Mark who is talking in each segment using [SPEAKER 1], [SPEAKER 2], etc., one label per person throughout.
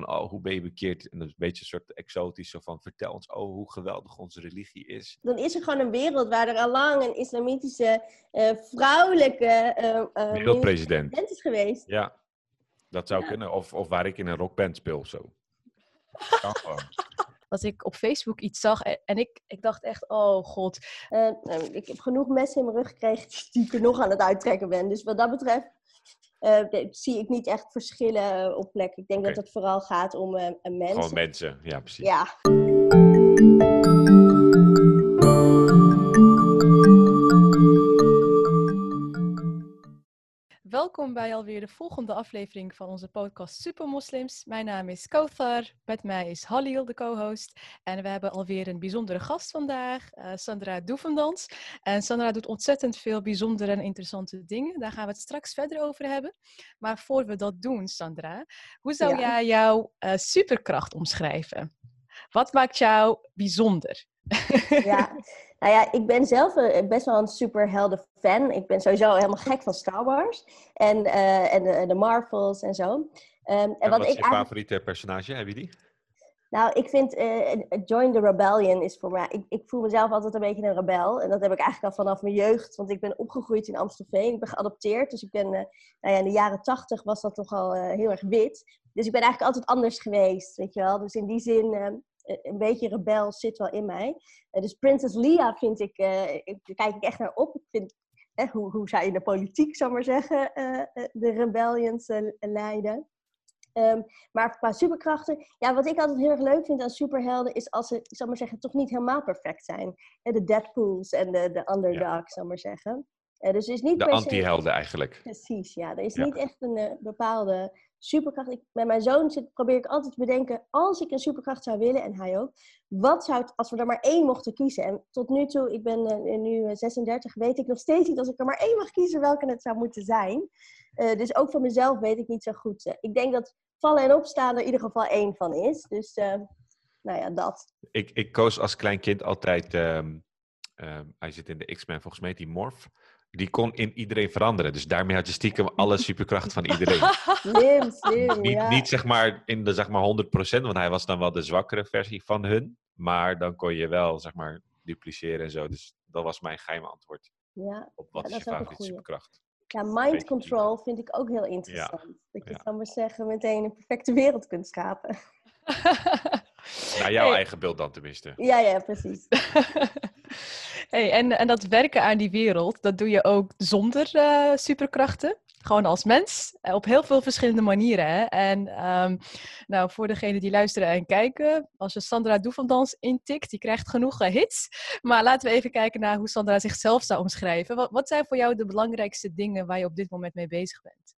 [SPEAKER 1] van, oh, hoe ben je bekeerd? En dat is een beetje een soort exotisch, zo van, vertel ons, oh, hoe geweldig onze religie is.
[SPEAKER 2] Dan is er gewoon een wereld waar er al lang een islamitische, uh, vrouwelijke uh,
[SPEAKER 1] wereldpresident
[SPEAKER 2] is geweest.
[SPEAKER 1] Ja, dat zou kunnen. Of, of waar ik in een rockband speel of zo. Kan gewoon
[SPEAKER 3] dat ik op Facebook iets zag en ik, ik dacht echt, oh god.
[SPEAKER 2] Uh, ik heb genoeg messen in mijn rug gekregen die ik er nog aan het uittrekken ben. Dus wat dat betreft uh, zie ik niet echt verschillen op plek. Ik denk dat het vooral gaat om uh, mensen.
[SPEAKER 1] Gewoon mensen, ja precies.
[SPEAKER 2] Ja.
[SPEAKER 3] Welkom bij alweer de volgende aflevering van onze podcast Super Moslims. Mijn naam is Kauthar, met mij is Halil, de co-host. En we hebben alweer een bijzondere gast vandaag, uh, Sandra Doevendans. En Sandra doet ontzettend veel bijzondere en interessante dingen. Daar gaan we het straks verder over hebben. Maar voor we dat doen, Sandra, hoe zou jij jouw uh, superkracht omschrijven? Wat maakt jou bijzonder?
[SPEAKER 2] Ja, nou ja, ik ben zelf eh, best wel een superhelden fan. Ik ben sowieso helemaal gek van Star Wars en, uh, en de, de, Marvels en zo. Um,
[SPEAKER 1] en, en, wat, wat is je favoriete personage? Heb je die?
[SPEAKER 2] Nou, ik vind uh, Join the Rebellion is voor mij... Ik, ik, voel mezelf altijd een beetje een rebel. En dat heb ik eigenlijk al vanaf mijn jeugd. Want ik ben opgegroeid in Amstelveen. Ik ben geadopteerd. Dus ik ben... Uh, nou ja, in de jaren tachtig was dat toch al uh, heel erg wit. Dus ik ben eigenlijk altijd anders geweest, weet je wel. Dus in die zin eh, een beetje rebel zit wel in mij. Uh, dus Princess Leia vind ik, uh, ik, kijk ik echt naar op. Ik vind, hoe, hoe zij in de politiek, zou maar zeggen, de rebellions leiden. Um, maar qua superkrachten, ja, wat ik altijd heel erg leuk vind aan superhelden is als ze, ik zal maar zeggen, toch niet helemaal perfect zijn. de Deadpools en de, de underdogs, ja. zal maar zeggen. dus is niet
[SPEAKER 1] de anti-helden eigenlijk.
[SPEAKER 2] Precies, ja. Er is niet echt een bepaalde superkracht. Ik, met mijn zoon zit, probeer ik altijd te bedenken, als ik een superkracht zou willen, en hij ook, wat zou het, als we er maar één mochten kiezen? En tot nu toe, ik ben uh, nu 36, weet ik nog steeds niet als ik er maar één mag kiezen welke het zou moeten zijn. Uh, dus ook van mezelf weet ik niet zo goed. Ik denk dat vallen en opstaan er in ieder geval één van is. Dus, nou ja, dat.
[SPEAKER 1] Ik, ik koos als klein kind altijd, um, um, hij zit in de X-Men volgens mij, die Morph die kon in iedereen veranderen. Dus daarmee had je stiekem alle superkracht van iedereen.
[SPEAKER 2] Slim, slim,
[SPEAKER 1] niet, niet zeg maar in de zeg maar 100%, want hij was dan wel de zwakkere versie van hun. Maar dan kon je wel zeg maar dupliceren en zo. Dus dat was mijn geheime antwoord.
[SPEAKER 2] Ja,
[SPEAKER 1] op wat
[SPEAKER 2] ja,
[SPEAKER 1] is je favoriete superkracht.
[SPEAKER 2] Ja, mind control vind ik ook heel interessant. Dat je, ja. maar zeggen, meteen een perfecte wereld kunt schapen.
[SPEAKER 1] Naar jouw eigen beeld dan tenminste.
[SPEAKER 2] Ja, ja, precies.
[SPEAKER 3] hey, en, en dat werken aan die wereld, dat doe je ook zonder uh, superkrachten? Gewoon als mens, eh, op heel veel verschillende manieren. Hè? En um, nou, voor degenen die luisteren en kijken, als je Sandra Doevendans intikt, die krijgt genoeg uh, hits. Maar laten we even kijken naar hoe Sandra zichzelf zou omschrijven. Wat, wat zijn voor jou de belangrijkste dingen waar je op dit moment mee bezig bent?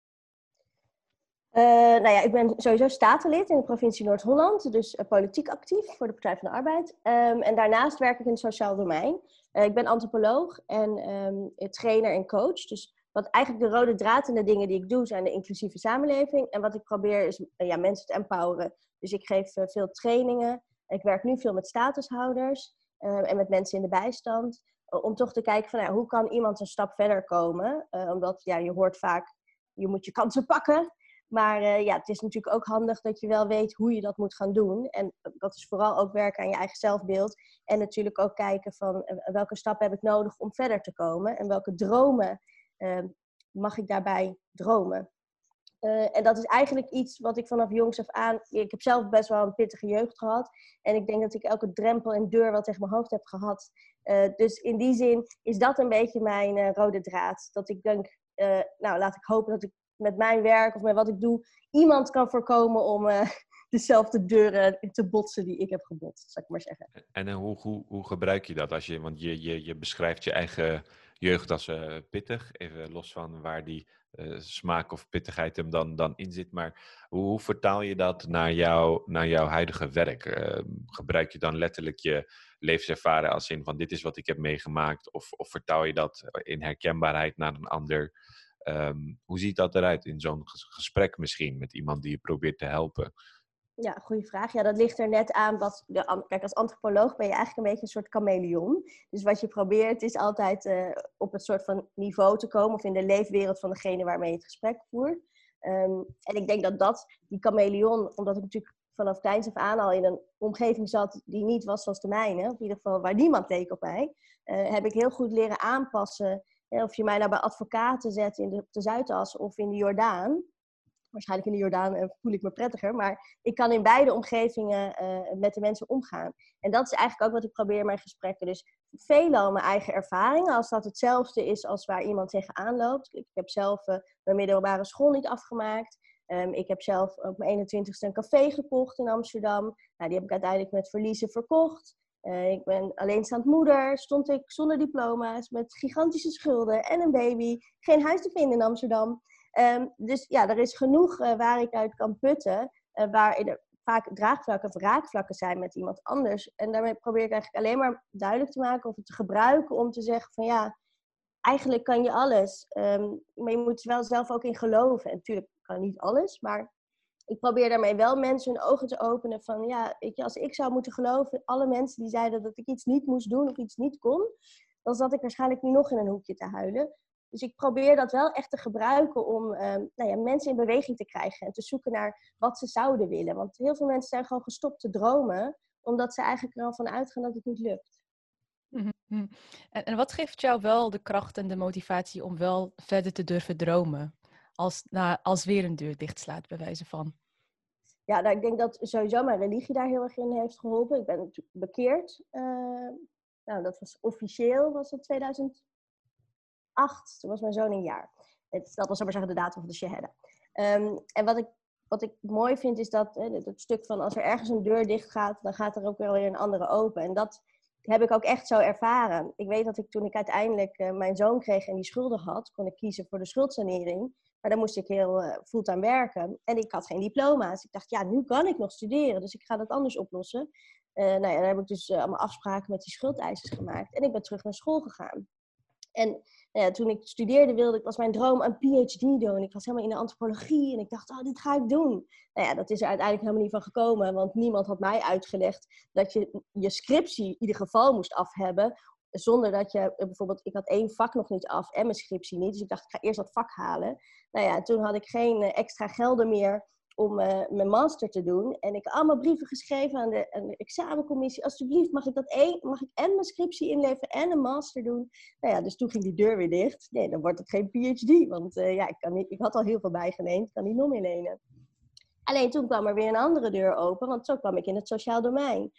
[SPEAKER 2] Nou ja, ik ben sowieso statenlid in de provincie Noord-Holland, dus politiek actief voor de Partij van de Arbeid. Um, en daarnaast werk ik in het sociaal domein. Uh, ik ben antropoloog en um, trainer en coach. Dus wat eigenlijk de rode draad in de dingen die ik doe zijn de inclusieve samenleving. En wat ik probeer is ja, mensen te empoweren. Dus ik geef veel trainingen. Ik werk nu veel met statushouders en met mensen in de bijstand. om toch te kijken van hoe kan iemand een stap verder komen. omdat ja, je hoort vaak, je moet je kansen pakken. Maar uh, ja, het is natuurlijk ook handig dat je wel weet hoe je dat moet gaan doen. En dat is vooral ook werken aan je eigen zelfbeeld. En natuurlijk ook kijken van uh, welke stappen heb ik nodig om verder te komen. En welke dromen uh, mag ik daarbij dromen. Eh, en dat is eigenlijk iets wat ik vanaf jongs af aan... Ik heb zelf best wel een pittige jeugd gehad. En ik denk dat ik elke drempel en deur wel tegen mijn hoofd heb gehad. dus in die zin is dat een beetje mijn rode draad. Dat ik denk, nou laat ik hopen dat ik met mijn werk of met wat ik doe iemand kan voorkomen om uh, dezelfde deuren te botsen die ik heb gebotst, zou ik maar zeggen.
[SPEAKER 1] En, hoe, hoe, hoe gebruik je dat? Als je, want je, je, je beschrijft je eigen jeugd als uh, pittig, even los van waar die uh, smaak of pittigheid hem dan, dan in zit. Maar hoe, vertaal je dat naar, jou, naar jouw huidige werk? Gebruik je dan letterlijk je levenservaring als in van dit is wat ik heb meegemaakt? Of, of vertaal je dat in herkenbaarheid naar een ander? Um, hoe ziet dat eruit in zo'n gesprek misschien met iemand die je probeert te helpen?
[SPEAKER 2] Ja, goede vraag. Ja, dat ligt er net aan wat. De, kijk, als antropoloog ben je eigenlijk een beetje een soort chameleon. Dus wat je probeert is altijd uh, op het soort van niveau te komen, of in de leefwereld van degene waarmee je het gesprek voert. Ehm, en ik denk dat dat, die chameleon, omdat ik natuurlijk vanaf kleins af aan al in een omgeving zat die niet was zoals de mijne, of in ieder geval waar niemand keek op mij, uh, heb ik heel goed leren aanpassen. Of je mij nou bij advocaten zet in de, op de Zuidas of in de Jordaan. Waarschijnlijk in de Jordaan uh, voel ik me prettiger, maar ik kan in beide omgevingen uh, met de mensen omgaan. En dat is eigenlijk ook wat ik probeer in mijn gesprekken. Dus veelal mijn eigen ervaringen, als dat hetzelfde is als waar iemand tegenaan loopt. Ik heb zelf mijn middelbare school niet afgemaakt. Um, ik heb zelf op mijn 21ste een café gekocht in Amsterdam. Nou, die heb ik uiteindelijk met verliezen verkocht. Uh, ik ben alleenstaand moeder, stond ik zonder diploma's, met gigantische schulden en een baby. Geen huis te vinden in Amsterdam. Um, dus ja, er is genoeg uh, waar ik uit kan putten, uh, waar er vaak draagvlakken of raakvlakken zijn met iemand anders. En daarmee probeer ik eigenlijk alleen maar duidelijk te maken of het te gebruiken om te zeggen van ja, eigenlijk kan je alles. Um, maar je moet er wel zelf ook in geloven. En natuurlijk kan niet alles, maar ik probeer daarmee wel mensen hun ogen te openen van ja, als ik zou moeten geloven, alle mensen die zeiden dat ik iets niet moest doen of iets niet kon, dan zat ik waarschijnlijk nu nog in een hoekje te huilen. Dus ik probeer dat wel echt te gebruiken om um, nou ja, mensen in beweging te krijgen en te zoeken naar wat ze zouden willen. Want heel veel mensen zijn gewoon gestopt te dromen, omdat ze eigenlijk er al van uitgaan dat het niet lukt.
[SPEAKER 3] Mhm, mhm. En, en wat geeft jou wel de kracht en de motivatie om wel verder te durven dromen? Als, nou, als weer een deur dichtslaat, bij wijze van.
[SPEAKER 2] Ja, nou, ik denk dat sowieso mijn religie daar heel erg in heeft geholpen. Ik ben natuurlijk bekeerd. Uh, nou, dat was officieel, was het 2008. Toen was mijn zoon een jaar. Dat was, maar zeggen, de datum van de shahada. Um, en wat ik, wat ik mooi vind, is dat het stuk van als er ergens een deur dicht gaat, dan gaat er ook weer een andere open. En dat heb ik ook echt zo ervaren. Ik weet dat ik toen ik uiteindelijk uh, mijn zoon kreeg en die schulden had, kon ik kiezen voor de schuldsanering. Maar dan moest ik heel uh, fulltime werken. En ik had geen diploma's. Ik dacht, ja, nu kan ik nog studeren. Dus ik ga dat anders oplossen. Uh, nou ja, dan heb ik dus uh, allemaal afspraken met die schuldeisers gemaakt. En ik ben terug naar school gegaan. En nou toen ik studeerde, wilde ik, was mijn droom een PhD doen. Ik was helemaal in de antropologie en ik dacht, oh, dit ga ik doen. Nou ja, dat is er uiteindelijk helemaal niet van gekomen, want niemand had mij uitgelegd dat je je scriptie in ieder geval moest af hebben. Zonder dat je bijvoorbeeld, ik had één vak nog niet af en mijn scriptie niet. Dus ik dacht, ik ga eerst dat vak halen. Nou ja, toen had ik geen extra gelden meer om uh, mijn master te doen. En ik heb allemaal brieven geschreven aan de, aan examencommissie. Alsjeblieft, mag ik dat één, mag ik en mijn scriptie inleveren en een master doen? Nou ja, dus toen ging die deur weer dicht. Nee, dan wordt het geen PhD, want ja, ik, kan niet, ik had al heel veel bijgeleend, ik kan niet nog meer lenen. Alleen toen kwam er weer een andere deur open, want zo kwam ik in het sociaal domein.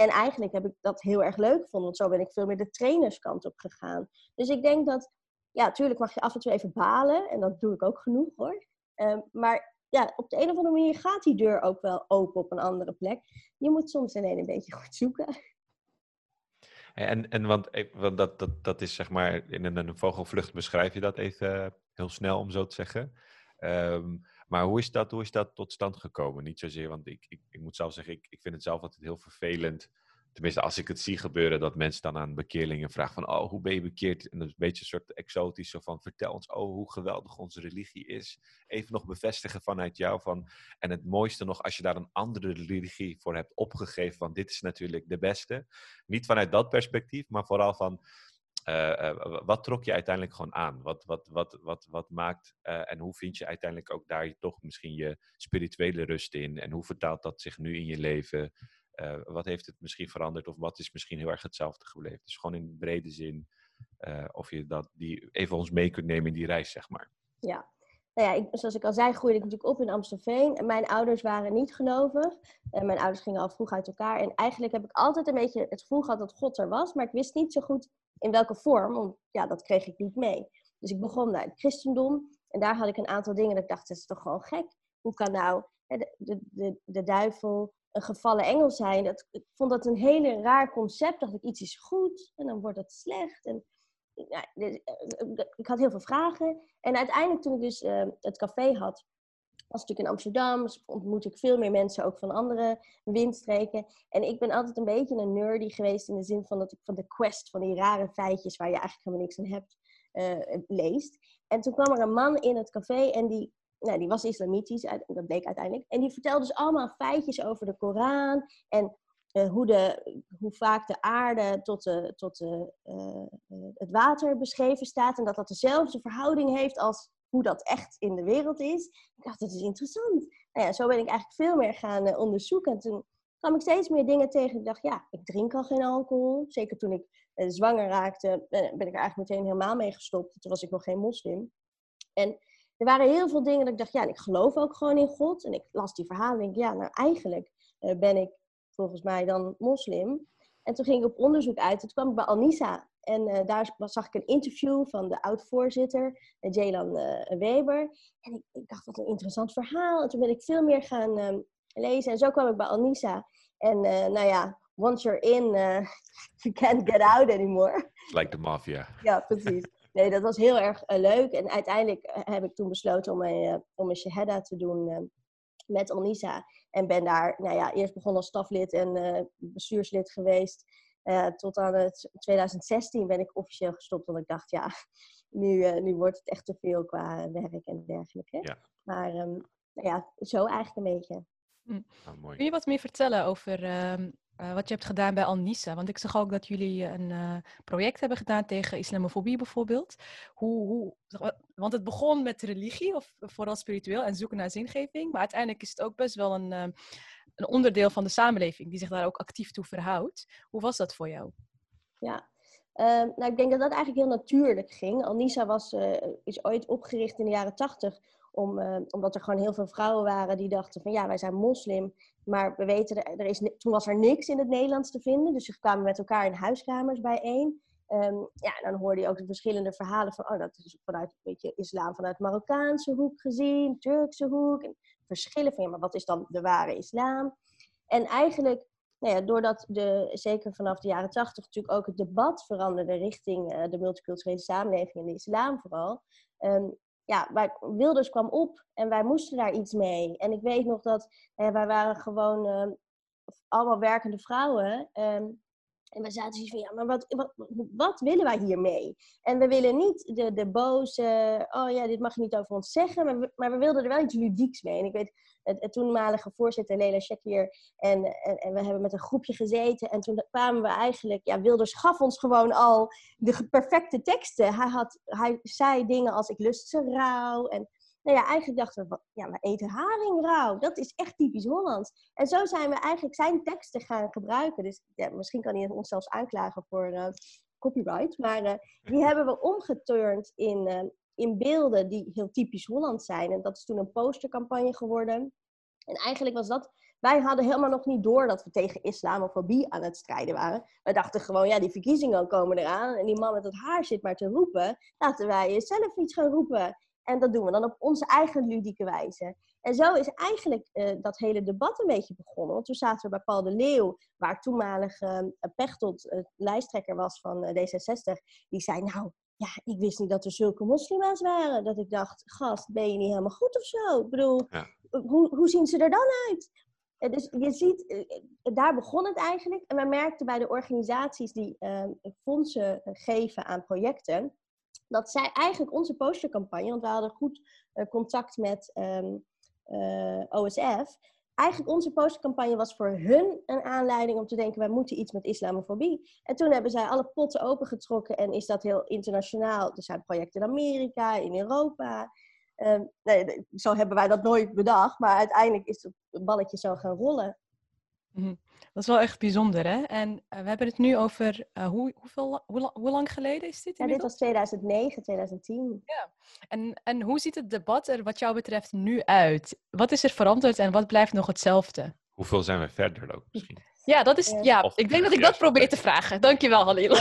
[SPEAKER 2] En eigenlijk heb ik dat heel erg leuk gevonden, want zo ben ik veel meer de trainerskant op gegaan. Dus ik denk dat, ja, natuurlijk mag je af en toe even balen, en dat doe ik ook genoeg hoor. Um, maar ja, op de een of andere manier gaat die deur ook wel open op een andere plek. Je moet soms alleen een beetje goed zoeken.
[SPEAKER 1] En, en want, eh, want dat, dat, dat is zeg maar, in een, vogelvlucht beschrijf je dat even heel snel om zo te zeggen. Um, maar hoe is, dat, hoe is dat tot stand gekomen? Niet zozeer, want ik, ik, ik moet zelf zeggen, ik, ik vind het zelf altijd heel vervelend tenminste als ik het zie gebeuren, dat mensen dan aan bekeerlingen vragen van, oh, hoe ben je bekeerd? En dat is een beetje een soort exotisch, zo van, vertel ons, oh, hoe geweldig onze religie is. Even nog bevestigen vanuit jou van, en het mooiste nog, als je daar een andere religie voor hebt opgegeven, want dit is natuurlijk de beste. Niet vanuit dat perspectief, maar vooral van, wat trok je uiteindelijk gewoon aan? Wat, wat, wat, wat, wat maakt uh, en hoe vind je uiteindelijk ook daar toch misschien je spirituele rust in? En hoe vertaalt dat zich nu in je leven? Wat heeft het misschien veranderd of wat is misschien heel erg hetzelfde gebleven? Dus gewoon in brede zin of je dat die even ons mee kunt nemen in die reis, zeg maar.
[SPEAKER 2] Ja, nou ja, ik, zoals ik al zei, groeide ik natuurlijk op in Amstelveen. En mijn ouders waren niet gelovig. En mijn ouders gingen al vroeg uit elkaar. En eigenlijk heb ik altijd een beetje het gevoel gehad dat God er was. Maar ik wist niet zo goed in welke vorm. Ja, dat kreeg ik niet mee. Dus ik begon naar het christendom. En daar had ik een aantal dingen dat ik dacht, dat is toch gewoon gek. Hoe kan nou de, de, de, de duivel een gevallen engel zijn. Dat, ik vond dat een hele raar concept. Dacht ik, iets is goed en dan wordt het slecht. En, ja, dus, eh, ik had heel veel vragen. En uiteindelijk toen ik dus uh, het café had, was natuurlijk in Amsterdam, dus ontmoet ik veel meer mensen ook van andere windstreken. En ik ben altijd een beetje een nerdy geweest in de zin van dat ik van de quest, van die rare feitjes waar je eigenlijk helemaal niks aan hebt, uh, leest. En toen kwam er een man in het café en die nou, die was islamitisch, dat bleek uiteindelijk. En die vertelde dus allemaal feitjes over de Koran en uh, hoe, de, hoe vaak de aarde tot, de, tot de, het water beschreven staat. En dat dat dezelfde verhouding heeft als hoe dat echt in de wereld is. Ik dacht, dat is interessant. Nou ja, zo ben ik eigenlijk veel meer gaan uh, onderzoeken. En toen kwam ik steeds meer dingen tegen. Ik dacht, ja, ik drink al geen alcohol. Zeker toen ik uh, zwanger raakte, ben ik er eigenlijk meteen helemaal mee gestopt. Toen was ik nog geen moslim. En er waren heel veel dingen dat ik dacht, ja, ik geloof ook gewoon in God. En ik las die verhalen en denk, ja, nou eigenlijk ben ik volgens mij dan moslim. En toen ging ik op onderzoek uit. Toen kwam ik bij Alnisa. En uh, daar zag ik een interview van de oud-voorzitter, uh, Jelan Weber. En ik, ik, dacht, wat een interessant verhaal. En toen ben ik veel meer gaan um, lezen. En zo kwam ik bij Alnisa. En nou ja, once you're in, you can't get out anymore.
[SPEAKER 1] Like the mafia.
[SPEAKER 2] ja, precies. Nee, dat was heel erg leuk. En uiteindelijk heb ik toen besloten om mijn, om mijn shahada te doen met Alnisa. En ben daar, nou ja, eerst begonnen als staflid en uh, bestuurslid geweest. Uh, tot aan het 2016 ben ik officieel gestopt, want ik dacht, ja, nu, uh, nu wordt het echt te veel qua werk en dergelijke.
[SPEAKER 1] Ja.
[SPEAKER 2] Maar um, nou ja, zo eigenlijk een beetje.
[SPEAKER 3] Hm. Oh, Kun je wat meer vertellen over um, uh, wat je hebt gedaan bij Al-Nisa? Want ik zag ook dat jullie een uh, project hebben gedaan tegen islamofobie bijvoorbeeld. Hoe, hoe, want het begon met religie, of vooral spiritueel, en zoeken naar zingeving. Maar uiteindelijk is het ook best wel een, uh, een onderdeel van de samenleving die zich daar ook actief toe verhoudt. Hoe was dat voor jou?
[SPEAKER 2] Ja, uh, nou, ik denk dat dat eigenlijk heel natuurlijk ging. Al-Nisa was, is ooit opgericht in de jaren tachtig om, uh, omdat er gewoon heel veel vrouwen waren die dachten van ja, wij zijn moslim. Maar we weten, er is, toen was er niks in het Nederlands te vinden. Dus ze kwamen met elkaar in huiskamers bijeen. Um, ja, dan hoorde je ook de verschillende verhalen van, oh, dat is vanuit een beetje islam vanuit Marokkaanse hoek gezien, Turkse hoek. En verschillen van, ja, maar wat is dan de ware islam? En eigenlijk, nou ja, doordat de, zeker vanaf de jaren tachtig natuurlijk ook het debat veranderde richting uh, de multiculturele samenleving en de islam vooral, um, ja, wij, Wilders kwam op en wij moesten daar iets mee. En ik weet nog dat wij waren gewoon uh, allemaal werkende vrouwen. Um, en we zaten zoiets van, ja, maar wat, wat, wat willen wij hiermee? En we willen niet de, de boze, oh ja, dit mag je niet over ons zeggen, maar we, maar we wilden er wel iets ludieks mee. En ik weet, het, toenmalige voorzitter Lela Shakir en, en, en, we hebben met een groepje gezeten en toen kwamen we eigenlijk, ja, Wilders gaf ons gewoon al de perfecte teksten. Hij, had, hij zei dingen als, ik lust ze rauw en nou ja, eigenlijk dachten we, ja, we eten haring rauw. Dat is echt typisch Hollands. En zo zijn we eigenlijk zijn teksten gaan gebruiken. Dus ja, misschien kan hij ons zelfs aanklagen voor uh, copyright. Maar uh, die hebben we omgeturnd in, uh, in beelden die heel typisch Hollands zijn. En dat is toen een postercampagne geworden. En eigenlijk was dat wij hadden helemaal nog niet door dat we tegen islamofobie aan het strijden waren. Wij dachten gewoon, ja, die verkiezingen komen eraan en die man met het haar zit maar te roepen. Laten wij zelf iets gaan roepen. En dat doen we dan op onze eigen ludieke wijze. En zo is eigenlijk uh, dat hele debat een beetje begonnen. Want toen zaten we bij Paul de Leeuw, waar toenmalig uh, Pechtold uh, lijsttrekker was van D66. Die zei, nou, ja, ik wist niet dat er zulke moslima's waren. Dat ik dacht, gast, ben je niet helemaal goed of zo? Ik bedoel, ja. hoe, hoe zien ze er dan uit? Dus je ziet, daar begon het eigenlijk. En we merkten bij de organisaties die fondsen geven aan projecten, dat zij eigenlijk onze postercampagne, want we hadden goed uh, contact met um, uh, OSF. Eigenlijk onze postercampagne was voor hun een aanleiding om te denken, wij moeten iets met islamofobie. En toen hebben zij alle potten opengetrokken en is dat heel internationaal. Er zijn projecten in Amerika, in Europa. Um, nee, zo hebben wij dat nooit bedacht, maar uiteindelijk is het balletje zo gaan rollen.
[SPEAKER 3] Mm-hmm. Dat is wel echt bijzonder, hè? En uh, we hebben het nu over, uh, hoe, hoeveel, hoe, hoe, lang geleden is dit?
[SPEAKER 2] Ja, dit was 2009, 2010.
[SPEAKER 3] Ja. En, en hoe ziet het debat er wat jou betreft nu uit? Wat is er veranderd en wat blijft nog hetzelfde?
[SPEAKER 1] Hoeveel zijn we verder ook misschien?
[SPEAKER 3] Ja, dat is, ja, ja ik denk dat ik dat probeer te vragen. Dankjewel, Halil.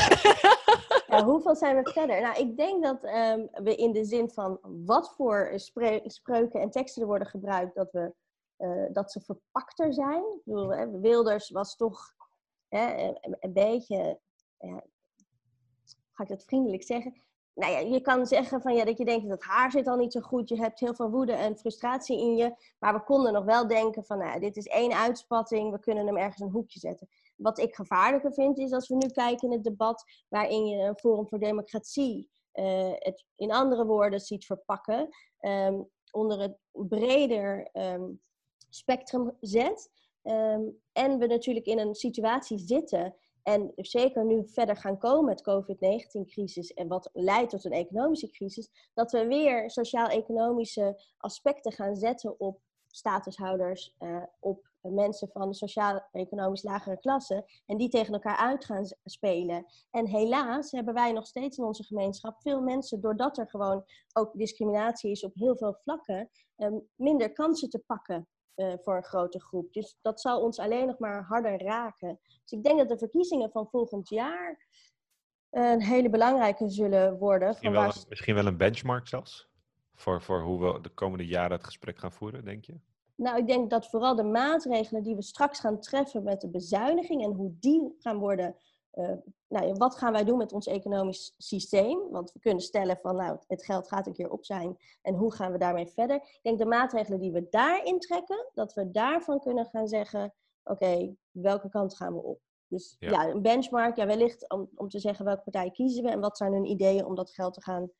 [SPEAKER 2] Ja, hoeveel zijn we verder? Nou, ik denk dat um, we in de zin van wat voor spre spreuken en teksten er worden gebruikt, dat we dat ze verpakter zijn. Ik bedoel, hè, Wilders was toch hè, een, een, beetje, ja, ga ik dat vriendelijk zeggen? Nou ja, je kan zeggen van, ja, dat je denkt dat haar zit al niet zo goed. Je hebt heel veel woede en frustratie in je. Maar we konden nog wel denken van, nou, dit is één uitspatting. We kunnen hem ergens een hoekje zetten. Wat ik gevaarlijker vind is als we nu kijken in het debat waarin je een Forum voor Democratie uh, het in andere woorden ziet verpakken. Um, onder het breder um, spectrum zet. Um, en we natuurlijk in een situatie zitten En zeker nu verder gaan komen met COVID-19-crisis en wat leidt tot een economische crisis, dat we weer sociaal-economische aspecten gaan zetten op statushouders, uh, op mensen van de sociaal-economisch lagere klasse en die tegen elkaar uit gaan spelen. En helaas hebben wij nog steeds in onze gemeenschap veel mensen, doordat er gewoon ook discriminatie is op heel veel vlakken, um, minder kansen te pakken uh, voor een grote groep. Dus dat zal ons alleen nog maar harder raken. Dus ik denk dat de verkiezingen van volgend jaar een hele belangrijke zullen worden.
[SPEAKER 1] Misschien, wel, misschien wel een benchmark zelfs? Voor, voor hoe we de komende jaren het gesprek gaan voeren, denk je?
[SPEAKER 2] Nou, ik denk dat vooral de maatregelen die we straks gaan treffen met de bezuiniging en hoe die gaan worden. Uh, nou, wat gaan wij doen met ons economisch systeem? Want we kunnen stellen van, nou, het geld gaat een keer op zijn en hoe gaan we daarmee verder? Ik denk de maatregelen die we daarin trekken, dat we daarvan kunnen gaan zeggen, oké, welke kant gaan we op? Dus ja. ja, een benchmark, ja, wellicht om, om te zeggen welke partij kiezen we en wat zijn hun ideeën om dat geld te gaan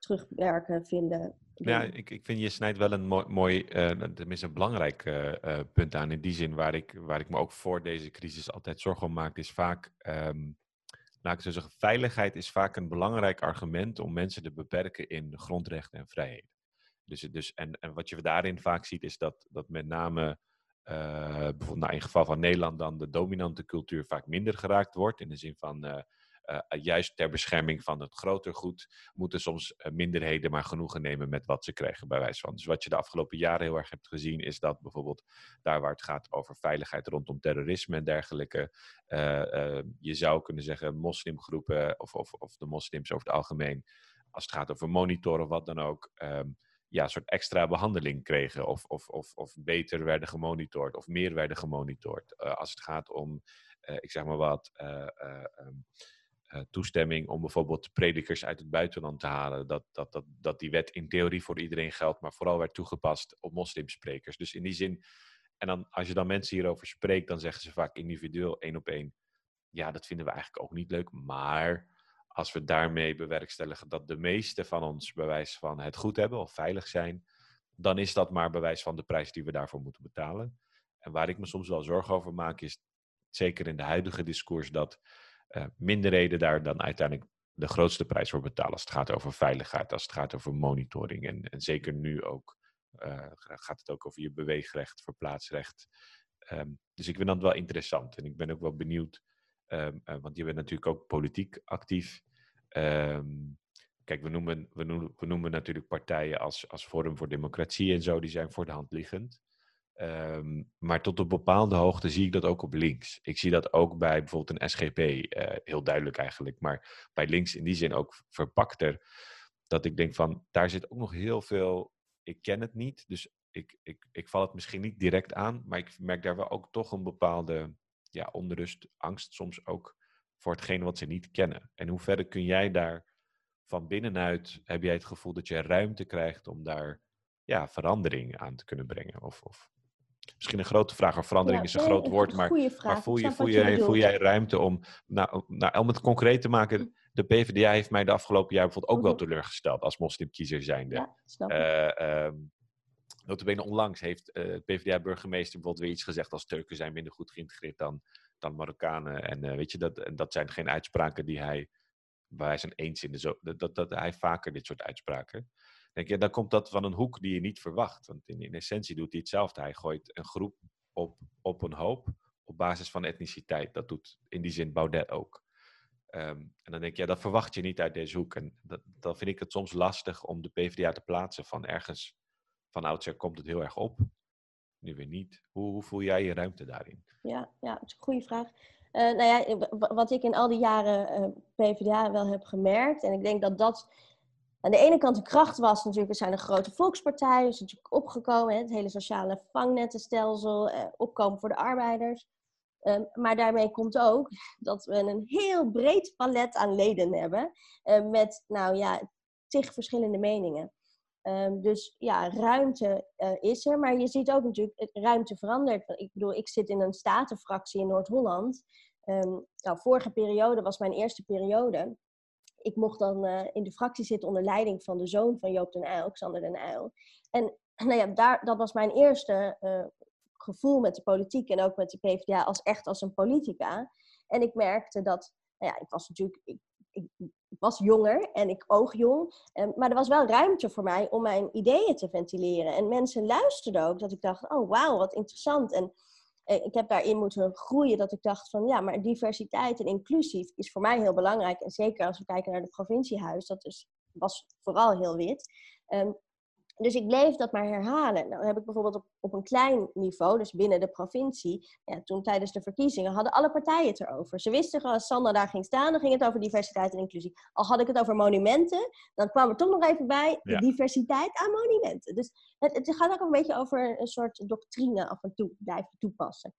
[SPEAKER 2] terugwerken, vinden.
[SPEAKER 1] Ja, ik, ik vind je snijdt wel een mooi, mooi uh, tenminste een belangrijk uh, punt aan. In die zin waar ik, waar ik me ook voor deze crisis altijd zorgen om maak, is vaak, um, laat ik zo zeggen, veiligheid is vaak een belangrijk argument om mensen te beperken in grondrechten en vrijheden. Dus, dus, en, en wat je daarin vaak ziet, is dat, dat met name bijvoorbeeld nou, in geval van Nederland dan de dominante cultuur vaak minder geraakt wordt. In de zin van juist ter bescherming van het groter goed, moeten soms uh, minderheden maar genoegen nemen met wat ze krijgen, bij wijze van. Dus wat je de afgelopen jaren heel erg hebt gezien, is dat bijvoorbeeld daar waar het gaat over veiligheid rondom terrorisme en dergelijke, je zou kunnen zeggen moslimgroepen of, of, of de moslims over het algemeen, als het gaat over monitoren of wat dan ook, um, ja, een soort extra behandeling kregen of, of, of, of beter werden gemonitord of meer werden gemonitord. als het gaat om, ik zeg maar wat, uh, toestemming om bijvoorbeeld predikers uit het buitenland te halen. Dat, dat, dat, dat die wet in theorie voor iedereen geldt, maar vooral werd toegepast op moslimsprekers. Dus in die zin, en dan, als je dan mensen hierover spreekt, dan zeggen ze vaak individueel één op één. Ja, dat vinden we eigenlijk ook niet leuk. Maar als we daarmee bewerkstelligen dat de meeste van ons bewijs van het goed hebben of veilig zijn, dan is dat maar bewijs van de prijs die we daarvoor moeten betalen. En waar ik me soms wel zorgen over maak, is zeker in de huidige discours dat uh, minderheden daar dan uiteindelijk de grootste prijs voor betalen als het gaat over veiligheid, als het gaat over monitoring. En, en zeker nu ook uh, gaat het ook over je beweegrecht, verplaatsrecht. Um, dus ik vind dat wel interessant en ik ben ook wel benieuwd, um, uh, want je bent natuurlijk ook politiek actief. Um, kijk, we noemen, we, noemen, we noemen natuurlijk partijen als, als Forum voor Democratie en zo, die zijn voor de hand liggend. Um, maar tot een bepaalde hoogte zie ik dat ook op links. Ik zie dat ook bij bijvoorbeeld een SGP, eh, heel duidelijk eigenlijk, maar bij links in die zin ook verpakter. Dat ik denk van, daar zit ook nog heel veel, ik ken het niet, dus ik, ik, ik val het misschien niet direct aan, maar ik merk daar wel ook toch een bepaalde ja, onrust, angst soms ook voor hetgeen wat ze niet kennen. En hoe verder kun jij daar van binnenuit, heb jij het gevoel dat je ruimte krijgt om daar ja, verandering aan te kunnen brengen? Of, of misschien een grote vraag, of verandering is een groot woord, maar, maar voel, je, voel, je, voel jij ruimte om, nou, nou, om het concreet te maken, mm. de PvdA heeft mij de afgelopen jaar bijvoorbeeld ook wel mm-hmm. teleurgesteld als moslimkiezer zijnde. Ja, snap uh, um, onlangs heeft uh, PvdA-burgemeester bijvoorbeeld weer iets gezegd als Turken zijn minder goed geïntegreerd dan, dan Marokkanen. En uh, weet je, dat, dat zijn geen uitspraken die hij, waar hij zijn eens in de zo, dat, dat, dat hij vaker dit soort uitspraken denk je, dan komt dat van een hoek die je niet verwacht. Want in, in essentie doet hij hetzelfde. Hij gooit een groep op, op een hoop op basis van etniciteit. Dat doet in die zin Baudet ook. Um, en dan denk je, ja, dat verwacht je niet uit deze hoek. En dat, dan vind ik het soms lastig om de PvdA te plaatsen. Van ergens van oudsher komt het heel erg op. Nu weer niet. Hoe, hoe voel jij je ruimte daarin?
[SPEAKER 2] Ja, ja dat is een goede vraag. Uh, nou ja, wat ik in al die jaren uh, PvdA wel heb gemerkt, en ik denk dat dat aan de ene kant de kracht was natuurlijk, er zijn een grote volkspartijen, is natuurlijk opgekomen, het hele sociale vangnettenstelsel, eh, opkomen voor de arbeiders. Um, maar daarmee komt ook dat we een heel breed palet aan leden hebben, uh, met, nou ja, tig verschillende meningen. Um, dus ja, ruimte uh, is er, maar je ziet ook natuurlijk, ruimte verandert. Ik bedoel, ik zit in een statenfractie in Noord-Holland. Um, nou, vorige periode was mijn eerste periode ik mocht dan uh, in de fractie zitten onder leiding van de zoon van Joop den Uyl, Xander den Uyl. En nou ja, daar, dat was mijn eerste uh, gevoel met de politiek en ook met de PvdA als echt als een politica. En ik merkte dat, nou ja, ik was natuurlijk, ik, ik, ik was jonger en ik oogjong, um, maar er was wel ruimte voor mij om mijn ideeën te ventileren. En mensen luisterden ook, dat ik dacht, oh wauw, wat interessant. En eh, ik heb daarin moeten groeien dat ik dacht van ja, maar diversiteit en inclusief is voor mij heel belangrijk. En zeker als we kijken naar het provinciehuis, dat is, was vooral heel wit. Um, dus ik bleef dat maar herhalen. Nou heb ik bijvoorbeeld op, op een klein niveau, dus binnen de provincie, ja, toen tijdens de verkiezingen hadden alle partijen het erover. Ze wisten gewoon, als Sander daar ging staan, dan ging het over diversiteit en inclusie. Al had ik het over monumenten, dan kwam er toch nog even bij de diversiteit aan monumenten. Dus het, het gaat ook een beetje over een soort doctrine af en toe blijven toepassen.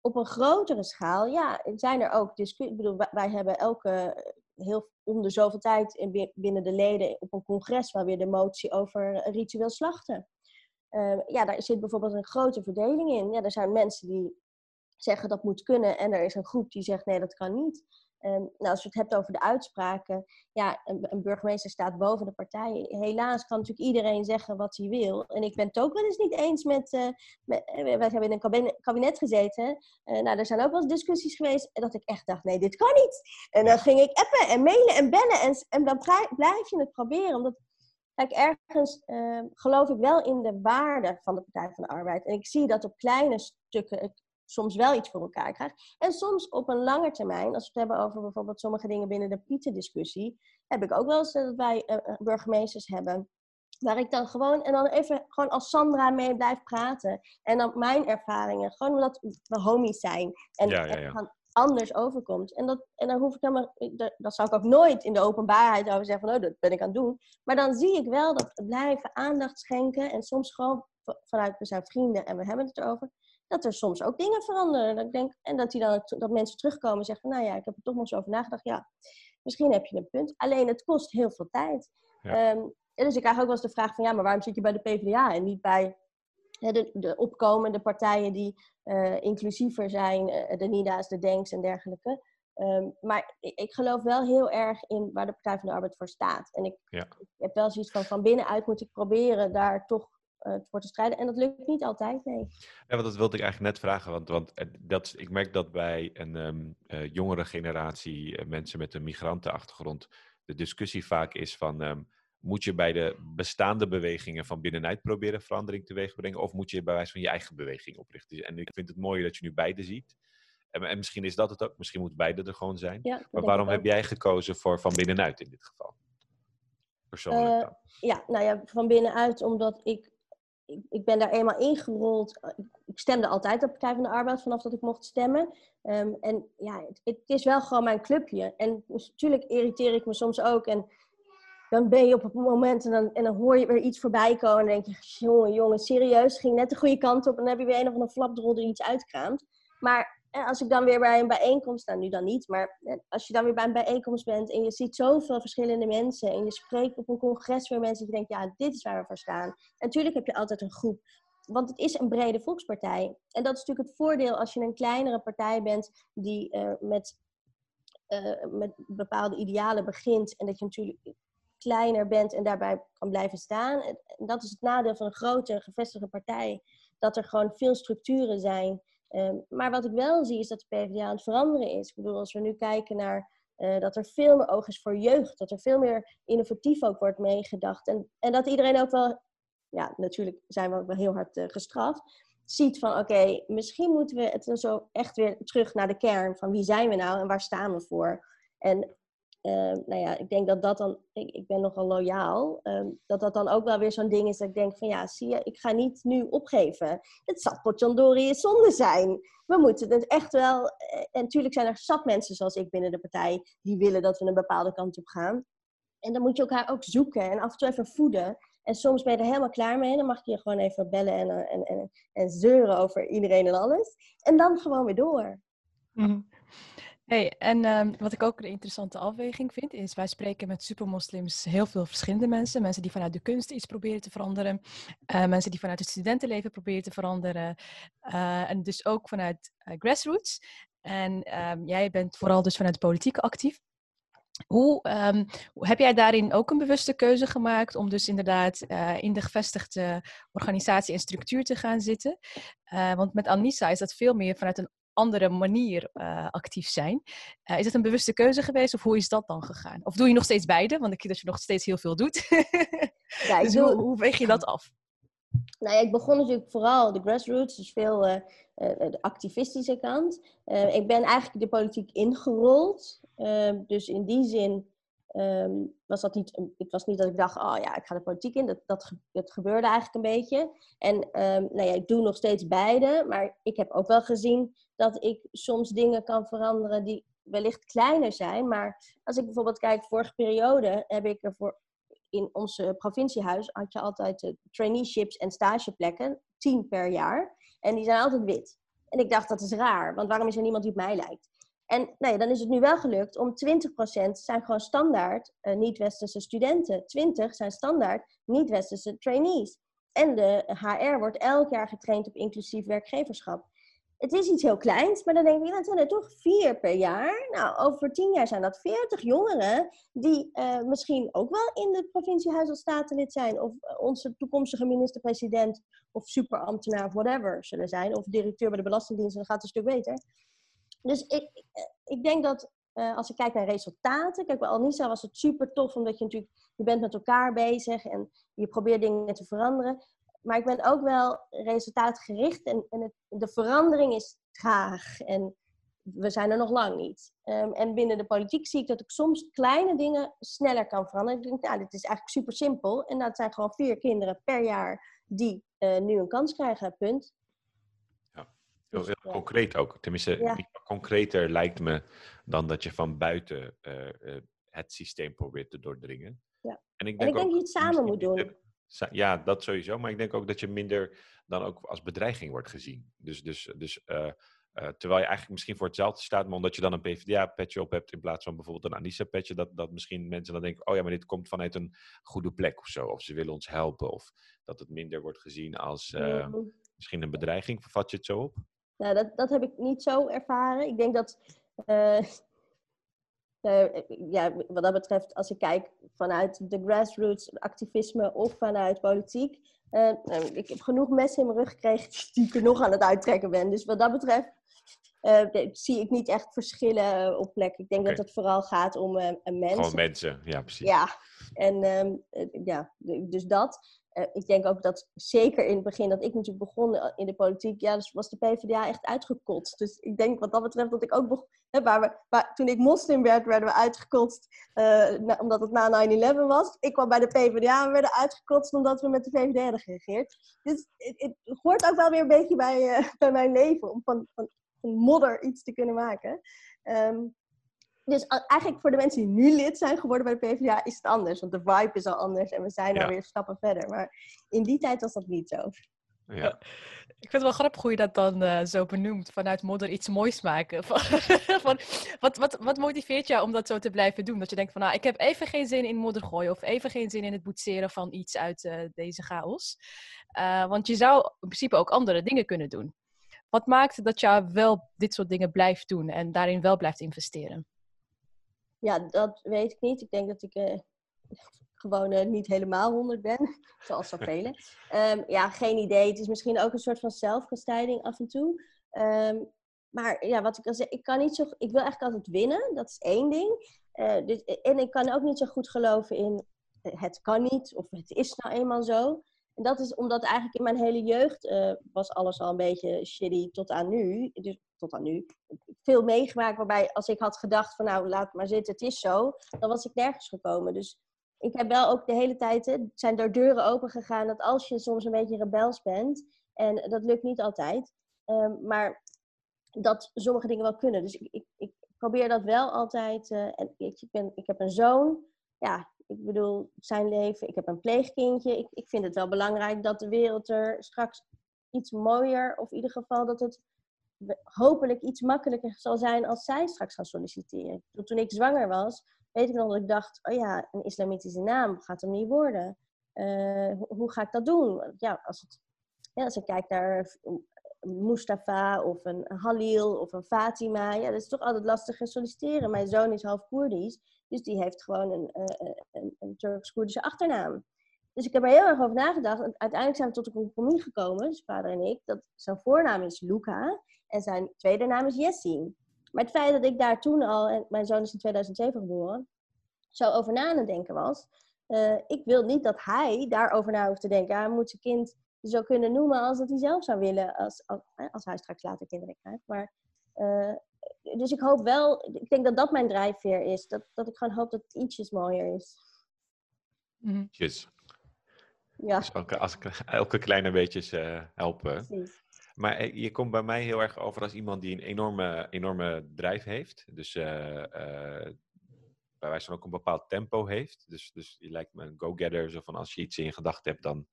[SPEAKER 2] Op een grotere schaal, ja, zijn er ook discussies. Ik bedoel, wij hebben elke heel om de zoveel tijd binnen de leden op een congres waar weer de motie over ritueel slachten. Uh, ja, daar zit bijvoorbeeld een grote verdeling in. Ja, er zijn mensen die zeggen dat moet kunnen en er is een groep die zegt nee, dat kan niet. Um, nou, als je het hebt over de uitspraken, ja, een, een, burgemeester staat boven de partij. Helaas kan natuurlijk iedereen zeggen wat hij wil. En ik ben het ook wel eens niet eens met. Uh, met wij hebben in een kabinet, kabinet gezeten. Uh, nou, er zijn ook wel eens discussies geweest dat ik echt dacht: nee, dit kan niet. En dan ging ik appen en mailen en bellen. En, en dan blijf je het proberen. Omdat, kijk, ergens uh, geloof ik wel in de waarde van de Partij van de Arbeid. En ik zie dat op kleine stukken soms wel iets voor elkaar krijgt. En soms op een lange termijn, als we het hebben over bijvoorbeeld sommige dingen binnen de Pieten-discussie, heb ik ook wel eens dat wij uh, burgemeesters hebben. Waar ik dan gewoon, en dan even gewoon als Sandra mee blijf praten. En dan mijn ervaringen, gewoon omdat we homies zijn. En, ja, ja, ja. anders overkomt. En, dat, en dan hoef ik helemaal, dat zou ik ook nooit in de openbaarheid over zeggen van, oh, dat ben ik aan het doen. Maar dan zie ik wel dat blijven aandacht schenken en soms gewoon vanuit, we zijn vrienden en we hebben het erover dat er soms ook dingen veranderen. Dat ik denk, en dat, die dan, dat mensen terugkomen en zeggen, nou ja, ik heb er toch nog eens over nagedacht. Ja, misschien heb je een punt. Alleen het kost heel veel tijd. Ja. Um, dus ik krijg ook wel eens de vraag van, ja, maar waarom zit je bij de PvdA en niet bij de, de opkomende partijen die uh, inclusiever zijn, uh, de NIDA's, de DENKS en dergelijke. Um, maar ik, ik, geloof wel heel erg in waar de Partij van de Arbeid voor staat. En ik, ja. ik heb wel zoiets van, van binnenuit moet ik proberen daar toch voor te strijden. En dat lukt niet altijd, nee.
[SPEAKER 1] Ja, want dat wilde ik eigenlijk net vragen. Want, want dat, ik merk dat bij een um, uh, jongere generatie, uh, mensen met een migrantenachtergrond, de discussie vaak is van... Um, moet je bij de bestaande bewegingen van binnenuit proberen verandering teweeg te brengen? Of moet je bij wijze van je eigen beweging oprichten? En ik vind het mooi dat je nu beide ziet. En, en misschien is dat het ook. Misschien moet beide er gewoon zijn. Ja, maar waarom heb jij gekozen voor van binnenuit in dit geval? Persoonlijk dan.
[SPEAKER 2] Ja, nou ja, van binnenuit omdat ik ik, ik, ben daar eenmaal ingerold. Eh, ik stemde altijd op Partij van de Arbeid vanaf dat ik mocht stemmen. Ehm, en ja, het, is wel gewoon mijn clubje. En natuurlijk irriteer ik me soms ook. En dan ben je op het moment en dan, en dan hoor je weer iets voorbij komen. En dan denk je, jongen, jongen, serieus, ging net de goede kant op. En dan heb je weer een of andere flapdrol er iets uitkraamt. Maar en als ik dan weer bij een bijeenkomst, nou nu dan niet, maar als je dan weer bij een bijeenkomst bent en je ziet zoveel verschillende mensen en je spreekt op een congres weer mensen die denken, ja, dit is waar we voor staan. En natuurlijk heb je altijd een groep, want het is een brede volkspartij. En dat is natuurlijk het voordeel als je een kleinere partij bent die uh, met, uh, met bepaalde idealen begint en dat je natuurlijk kleiner bent en daarbij kan blijven staan. En dat is het nadeel van een grote gevestigde partij, dat er gewoon veel structuren zijn Ehm, maar wat ik wel zie is dat de PvdA aan het veranderen is. Ik bedoel, als we nu kijken naar uh, dat er veel meer oog is voor jeugd, dat er veel meer innovatief ook wordt meegedacht. En, en dat iedereen ook wel, ja, natuurlijk zijn we ook wel heel hard uh, gestraft, ziet van oké, misschien moeten we het zo echt weer terug naar de kern van wie zijn we nou en waar staan we voor. En nou ja, ik denk dat dat dan, ik, ik ben nogal loyaal, uh, dat dat dan ook wel weer zo'n ding is dat ik denk van ja, zie je, ik ga niet nu opgeven. Het zal potjandori zonde zijn. We moeten het echt wel, eh, en natuurlijk zijn er zat mensen zoals ik binnen de partij die willen dat we een bepaalde kant op gaan. En dan moet je elkaar ook zoeken en af en toe even voeden. En soms ben je er helemaal klaar mee. Dan mag je gewoon even bellen en, eh, en, en, en zeuren over iedereen en alles. En dan gewoon weer door.
[SPEAKER 3] Mm Hey, en um, wat ik ook een interessante afweging vind, is wij spreken met supermoslims heel veel verschillende mensen. Mensen die vanuit de kunst iets proberen te veranderen. Uh, mensen die vanuit het studentenleven proberen te veranderen. Uh, en dus ook vanuit uh, grassroots. En um, jij bent vooral dus vanuit politiek actief. Hoe ehm, heb jij daarin ook een bewuste keuze gemaakt om dus inderdaad in de gevestigde organisatie en structuur te gaan zitten? Want met Anissa is dat veel meer vanuit een andere manier uh, actief zijn. is het een bewuste keuze geweest of hoe is dat dan gegaan? Of doe je nog steeds beide? Want ik zie dat je nog steeds heel veel doet. ja, dus doe... hoe, hoe weeg je dat af?
[SPEAKER 2] Nou ja, ik begon natuurlijk vooral de grassroots, dus veel uh, de activistische kant. Ik ben eigenlijk de politiek ingerold. Ehm, dus in die zin um, was dat niet, het was niet dat ik dacht, oh ja, ik ga de politiek in. Dat, dat, gebeurde eigenlijk een beetje. En um, nou ja, ik doe nog steeds beide, maar ik heb ook wel gezien dat ik soms dingen kan veranderen die wellicht kleiner zijn. Maar als ik bijvoorbeeld kijk, vorige periode heb ik ervoor in ons provinciehuis had je altijd uh, traineeships en stageplekken, tien per jaar. En die zijn altijd wit. En ik dacht, dat is raar, want waarom is er niemand die op mij lijkt? En nee, dan is het nu wel gelukt om 20% zijn gewoon standaard uh, niet-westerse studenten. 20 zijn standaard niet-westerse trainees. En de HR wordt elk jaar getraind op inclusief werkgeverschap. Het is iets heel kleins, maar dan denk ik, dat zijn er toch vier per jaar. Nou, over tien jaar zijn dat 40 jongeren die uh, misschien ook wel in het provinciehuis als statenlid zijn. Of uh, onze toekomstige minister-president of superambtenaar of whatever zullen zijn. Of directeur bij de Belastingdienst, dan gaat het een stuk beter. Dus ik, ik denk dat uh, als ik kijk naar resultaten, kijk bij Alnisa was het super tof, omdat je natuurlijk, je bent met elkaar bezig en je probeert dingen te veranderen. Maar ik ben ook wel resultaatgericht en, en de verandering is traag en we zijn er nog lang niet. Um, en binnen de politiek zie ik dat ik soms kleine dingen sneller kan veranderen. Ik denk, nou, dit is eigenlijk super simpel. En dat zijn gewoon vier kinderen per jaar die uh, nu een kans krijgen, punt.
[SPEAKER 1] Heel, heel concreet ook. Tenminste, ja. concreter lijkt me dan dat je van buiten uh, uh, het systeem probeert te doordringen.
[SPEAKER 2] Ja. En ik denk, en ik denk dat je het samen moet doen.
[SPEAKER 1] Ja, dat sowieso. Maar ik denk ook dat je minder dan ook als bedreiging wordt gezien. Dus, dus, dus uh, terwijl je eigenlijk misschien voor hetzelfde staat, maar omdat je dan een PvdA-petje op hebt in plaats van bijvoorbeeld een Anissa-petje, dat, dat misschien mensen dan denken, oh ja, maar dit komt vanuit een goede plek of zo. Of ze willen ons helpen. Of dat het minder wordt gezien als mm. misschien een bedreiging. Vat je het zo op?
[SPEAKER 2] Nou, dat, dat heb ik niet zo ervaren. Ik denk dat, uh, uh, ja, wat dat betreft, als ik kijk vanuit de grassroots activisme of vanuit politiek, uh, ik heb genoeg messen in mijn rug gekregen die ik er nog aan het uittrekken ben. Dus wat dat betreft zie ik niet echt verschillen op plek. Ik denk okay. dat het vooral gaat om een mens.
[SPEAKER 1] Gewoon mensen, ja, precies.
[SPEAKER 2] Ja, en um, ja, dus dat. Uh, ik denk ook dat zeker in het begin dat ik natuurlijk begon eh, in de politiek, ja, dus was de PvdA echt uitgekotst. Dus ik denk wat dat betreft dat ik ook begon, waar waar, toen ik moslim werd, werden we uitgekotst na, omdat het na 9-11 was. Ik kwam bij de PvdA en we werden uitgekotst omdat we met de VVD hadden geregeerd. Dus het, hoort ook wel weer een beetje bij, bij mijn leven om van, van, van modder iets te kunnen maken. Um, dus eigenlijk voor de mensen die nu lid zijn geworden bij de PvdA is het anders. Want de vibe is al anders en we zijn ja. alweer stappen verder. Maar in die tijd was dat niet zo.
[SPEAKER 1] Ja.
[SPEAKER 3] Ik vind het wel grappig hoe je dat dan uh, zo benoemt. Vanuit modder iets moois maken. van, van, wat, wat, wat motiveert jou om dat zo te blijven doen? Dat je denkt van nou, ik heb even geen zin in modder gooien. Of even geen zin in het boetseren van iets uit uh, deze chaos. Uh, want je zou in principe ook andere dingen kunnen doen. Wat maakt dat je wel dit soort dingen blijft doen en daarin wel blijft investeren?
[SPEAKER 2] Ja, dat weet ik niet. Ik denk dat ik uh, gewoon uh, niet helemaal 100 ben, zoals zoveel. Um, ja, geen idee. Het is misschien ook een soort van zelfkastijding af en toe. Um, maar ja, wat ik al zei, ik kan niet zo. Ik wil eigenlijk altijd winnen. Dat is één ding. Uh, dus, en ik kan ook niet zo goed geloven in het kan niet of het is nou eenmaal zo. En dat is omdat eigenlijk in mijn hele jeugd uh, was alles al een beetje shitty tot aan nu. Dus tot aan nu. Veel meegemaakt waarbij als ik had gedacht van nou laat maar zitten, het is zo. Dan was ik nergens gekomen. Dus ik heb wel ook de hele tijd, zijn er deuren open gegaan dat als je soms een beetje rebels bent. En dat lukt niet altijd. Um, maar dat sommige dingen wel kunnen. Dus ik, ik, ik probeer dat wel altijd. Uh, en ik, ben, ik heb een zoon. Ja, ik bedoel, zijn leven. Ik heb een pleegkindje. Ik, ik vind het wel belangrijk dat de wereld er straks iets mooier, of in ieder geval dat het hopelijk iets makkelijker zal zijn als zij straks gaan solliciteren. Toen ik zwanger was, weet ik nog dat ik dacht, oh ja, een islamitische naam gaat hem niet worden. Uh, hoe, ga ik dat doen? Ja, als, het, ja, ik kijk naar Mustafa of een Halil of een Fatima. Ja, dat is toch altijd lastig te solliciteren. Mijn zoon is half Koerdisch, dus die heeft gewoon een, een, een Turks-Koerdische achternaam. Dus ik heb er heel erg over nagedacht. En uiteindelijk zijn we tot een compromis gekomen, dus vader en ik, dat zijn voornaam is Luca en zijn tweede naam is Jessin. Maar het feit dat ik daar toen al, en mijn zoon is in 2007 geboren, zo over na het denken was. Uh, ik wil niet dat hij daarover na hoeft te denken. Hij moet zijn kind zo kunnen noemen als dat hij zelf zou willen, als, als, als hij straks later kinderen krijgt. Maar, dus ik hoop wel, ik denk dat dat mijn drijfveer is. Dat, dat ik gewoon hoop dat het ietsjes mooier is.
[SPEAKER 1] Mm
[SPEAKER 2] Ja.
[SPEAKER 1] Dus elke, als ik, elke kleine beetjes uh, helpen.
[SPEAKER 2] Precies.
[SPEAKER 1] Maar je komt bij mij heel erg over als iemand die een enorme, enorme drijf heeft. Dus uh, uh, bij wijze van ook een bepaald tempo heeft. Dus, dus je lijkt me een go-getter. Zo van als je iets in je gedachten hebt, dan,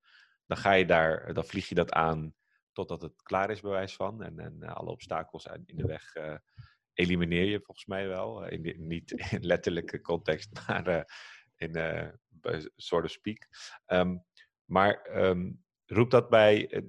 [SPEAKER 1] dan ga je daar, dan vlieg je dat aan totdat het klaar is, bij wijze van. En, en alle obstakels in de weg uh, elimineer je volgens mij wel. In de, niet in letterlijke context, maar uh, in uh, sort of speak. Um, maar um, roept dat bij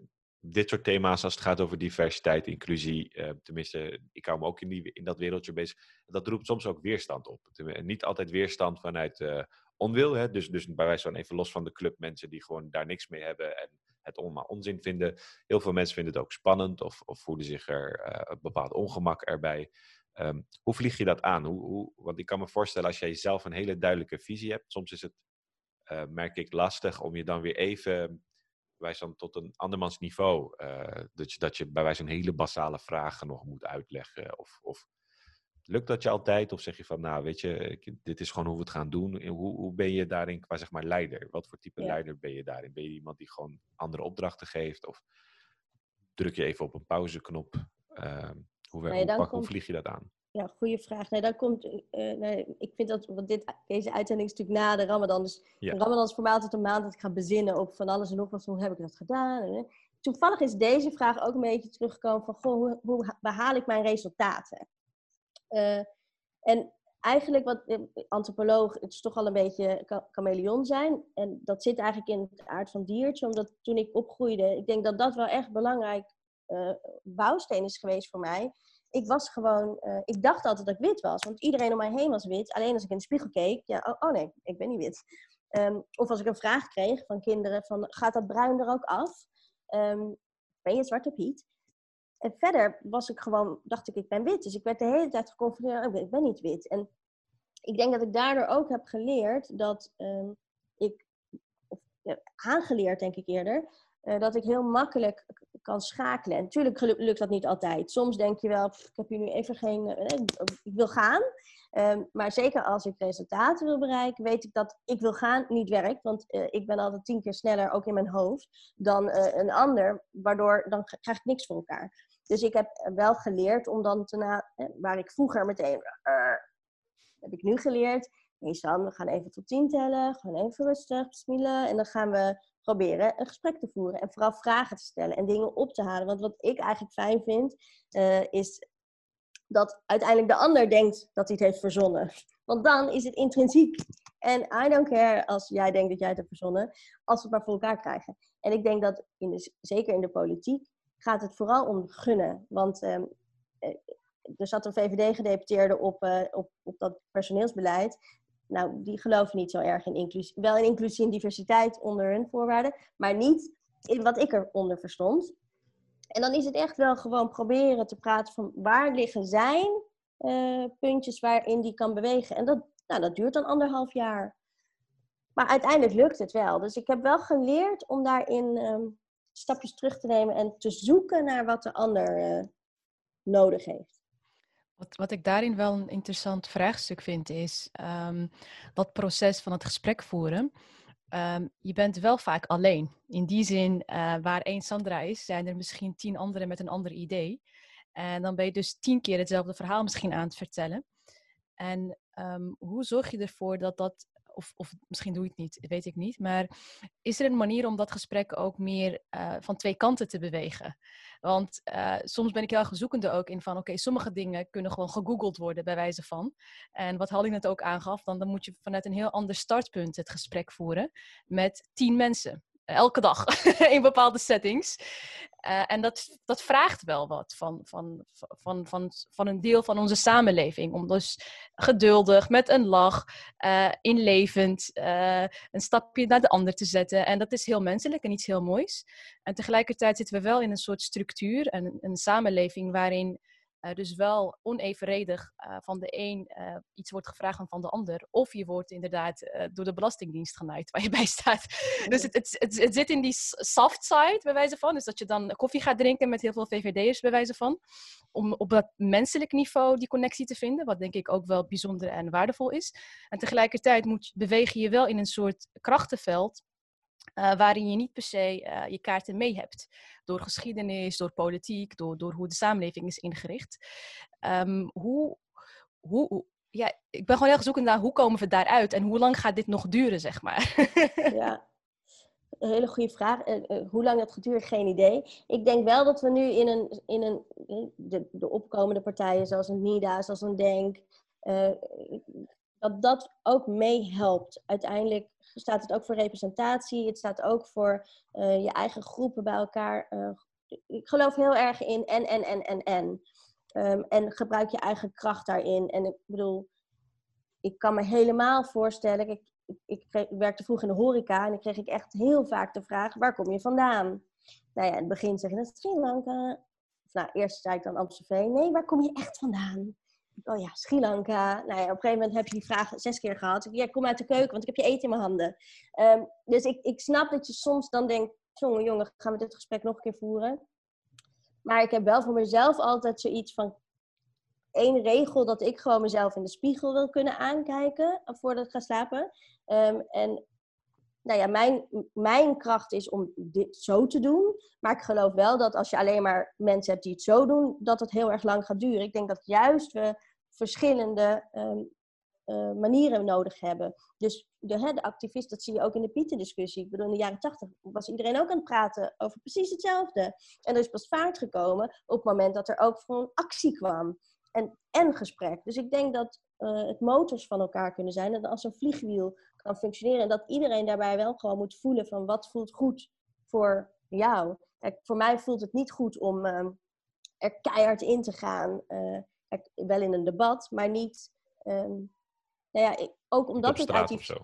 [SPEAKER 1] dit soort thema's, als het gaat over diversiteit, inclusie, uh, tenminste, ik hou me ook in, die, in dat wereldje bezig, dat roept soms ook weerstand op. Niet altijd weerstand vanuit uh, onwil, hè? Dus, dus bij wijze van even los van de club mensen die gewoon daar niks mee hebben en het allemaal onzin vinden. Heel veel mensen vinden het ook spannend of, of voelen zich er uh, een bepaald ongemak erbij. Um, hoe vlieg je dat aan? Hoe, hoe, want ik kan me voorstellen, als jij zelf een hele duidelijke visie hebt, soms is het, merk ik, lastig om je dan weer even wij dan tot een andermans niveau. Uh, dat, je, dat je bij wijze van hele basale vragen nog moet uitleggen. Of, of lukt dat je altijd? Of zeg je van, nou weet je, dit is gewoon hoe we het gaan doen. Hoe, hoe ben je daarin qua zeg maar leider? Wat voor type ja. leider ben je daarin? Ben je iemand die gewoon andere opdrachten geeft? Of druk je even op een pauzeknop? Uh, hoe, nee, hoe, pak, komt... hoe vlieg je dat aan?
[SPEAKER 2] Ja, goede vraag. Nee, dan komt, uh, nee, ik vind dat, want dit, deze uitzending is natuurlijk na de Ramadan. Dus ja. Ramadan is voor mij altijd een maand dat ik ga bezinnen op van alles en nog wat. Hoe heb ik dat gedaan? En, toevallig is deze vraag ook een beetje teruggekomen van, goh, hoe, hoe behaal ik mijn resultaten? Uh, en eigenlijk wat antropoloog, het is toch al een beetje chameleon zijn. En dat zit eigenlijk in het aard van diertje. Omdat toen ik opgroeide, ik denk dat dat wel echt belangrijk uh, bouwsteen is geweest voor mij ik was gewoon, ik dacht altijd dat ik wit was. Want iedereen om mij heen was wit. Alleen als ik in de spiegel keek, ja, oh, oh nee, ik ben niet wit. Um, of als ik een vraag kreeg van kinderen van, gaat dat bruin er ook af? Um, ben je Zwarte Piet? En verder was ik gewoon, dacht ik, ik ben wit. Dus ik werd de hele tijd geconfronteerd, oh, ik ben niet wit. En ik denk dat ik daardoor ook heb geleerd dat um, ik, of ja, aangeleerd denk ik eerder, uh, dat ik heel makkelijk kan schakelen. En natuurlijk lukt dat niet altijd. Soms denk je wel, ik heb hier nu even geen, uh, ik wil gaan. Um, maar zeker als ik resultaten wil bereiken, weet ik dat ik wil gaan niet werkt. Want uh, ik ben altijd tien keer sneller, ook in mijn hoofd, dan een ander. Waardoor dan krijg ik niks voor elkaar. Dus ik heb wel geleerd om dan te na, waar ik vroeger meteen, heb ik nu geleerd. Nee, San, we gaan even tot tien tellen. Gewoon even rustig, bismillah. En dan gaan we proberen een gesprek te voeren. En vooral vragen te stellen en dingen op te halen. Want wat ik eigenlijk fijn vind, uh, is dat uiteindelijk de ander denkt dat hij het heeft verzonnen. Want dan is het intrinsiek. En I don't care als jij denkt dat jij het hebt verzonnen, als we het maar voor elkaar krijgen. En ik denk dat, in de, zeker in de politiek, gaat het vooral om gunnen. Want um, er zat een VVD-gedeputeerde op, uh, op, op dat personeelsbeleid nou, die geloven niet zo erg in inclusie. Wel in inclusie en diversiteit onder hun voorwaarden, maar niet in wat ik eronder verstond. En dan is het echt wel gewoon proberen te praten van waar liggen zijn uh, puntjes waarin die kan bewegen. En dat, nou, dat duurt dan anderhalf jaar. Maar uiteindelijk lukt het wel. Dus ik heb wel geleerd om daarin um, stapjes terug te nemen en te zoeken naar wat de ander uh, nodig heeft.
[SPEAKER 3] Wat, wat ik daarin wel een interessant vraagstuk vind, is um, dat proces van het gesprek voeren. Um, je bent wel vaak alleen. In die zin, uh, waar één Sandra is, zijn er misschien tien anderen met een ander idee. En dan ben je dus tien keer hetzelfde verhaal misschien aan het vertellen. En um, hoe zorg je ervoor dat dat of, of misschien doe je het niet, weet ik niet. Maar is er een manier om dat gesprek ook meer uh, van twee kanten te bewegen? Want uh, soms ben ik heel gezoekende ook in van, oké, sommige dingen kunnen gewoon gegoogeld worden bij wijze van. En wat Halling het ook aangaf, dan, dan moet je vanuit een heel ander startpunt het gesprek voeren met tien mensen. Elke dag in bepaalde settings. Uh, en dat, dat vraagt wel wat van, van, van, van, van een deel van onze samenleving. Om dus geduldig, met een lach, uh, inlevend, uh, een stapje naar de ander te zetten. En dat is heel menselijk en iets heel moois. En tegelijkertijd zitten we wel in een soort structuur en een samenleving waarin uh, dus wel onevenredig uh, van de een uh, iets wordt gevraagd dan van de ander. Of je wordt inderdaad door de Belastingdienst genaaid waar je bij staat. Dus het, het, het, het, zit in die soft side, bij wijze van. Dus dat je dan koffie gaat drinken met heel veel VVD'ers, bij wijze van. Om op dat menselijk niveau die connectie te vinden. Wat denk ik ook wel bijzonder en waardevol is. En tegelijkertijd moet, beweeg je je wel in een soort krachtenveld uh, waarin je niet per se uh, je kaarten mee hebt. Door geschiedenis, door politiek, door, door hoe de samenleving is ingericht. Um, hoe, hoe, ja, ik ben gewoon heel zoekend naar hoe komen we daaruit en hoe lang gaat dit nog duren, zeg maar.
[SPEAKER 2] ja, een hele goede vraag. Uh, hoe lang gaat duren, geen idee. Ik denk wel dat we nu in een, in een de, de opkomende partijen zoals een NIDA, zoals een DENK, dat dat ook meehelpt. Uiteindelijk staat het ook voor representatie. Het staat ook voor uh, je eigen groepen bij elkaar. Uh, ik geloof heel erg in en, en, en, en, en. Um, en gebruik je eigen kracht daarin. En ik bedoel, ik kan me helemaal voorstellen. Ik, ik, ik werkte vroeg in de horeca en dan kreeg ik echt heel vaak de vraag: waar kom je vandaan? Nou ja, in het begin zeg je dat Sri Lanka. Nou, eerst zei ik dan Amstelveen. Nee, waar kom je echt vandaan? Oh ja, Sri Lanka. Nou ja, op een gegeven moment heb je die vraag zes keer gehad. Ja, kom uit de keuken, want ik heb je eten in mijn handen. Um, dus ik, ik snap dat je soms dan denkt, jongen, jongen, gaan we dit gesprek nog een keer voeren? Maar ik heb wel voor mezelf altijd zoiets van één regel dat ik gewoon mezelf in de spiegel wil kunnen aankijken voordat ik ga slapen. Um, en nou ja, mijn, mijn kracht is om dit zo te doen. Maar ik geloof wel dat als je alleen maar mensen hebt die het zo doen, dat het heel erg lang gaat duren. Ik denk dat juist we verschillende um, uh, manieren nodig hebben. Dus de, hè, de activist, dat zie je ook in de Pieter-discussie. Ik bedoel, in de jaren tachtig was iedereen ook aan het praten over precies hetzelfde. En er is pas vaart gekomen op het moment dat er ook gewoon actie kwam. En, en gesprek. Dus ik denk dat uh, het motors van elkaar kunnen zijn. En als een vliegwiel kan functioneren. En dat iedereen daarbij wel gewoon moet voelen van wat voelt goed voor jou. Kijk, voor mij voelt het niet goed om uh, er keihard in te gaan. Uh, wel in een debat, maar niet. Um, nou ja, ook omdat
[SPEAKER 1] op straat het uit die,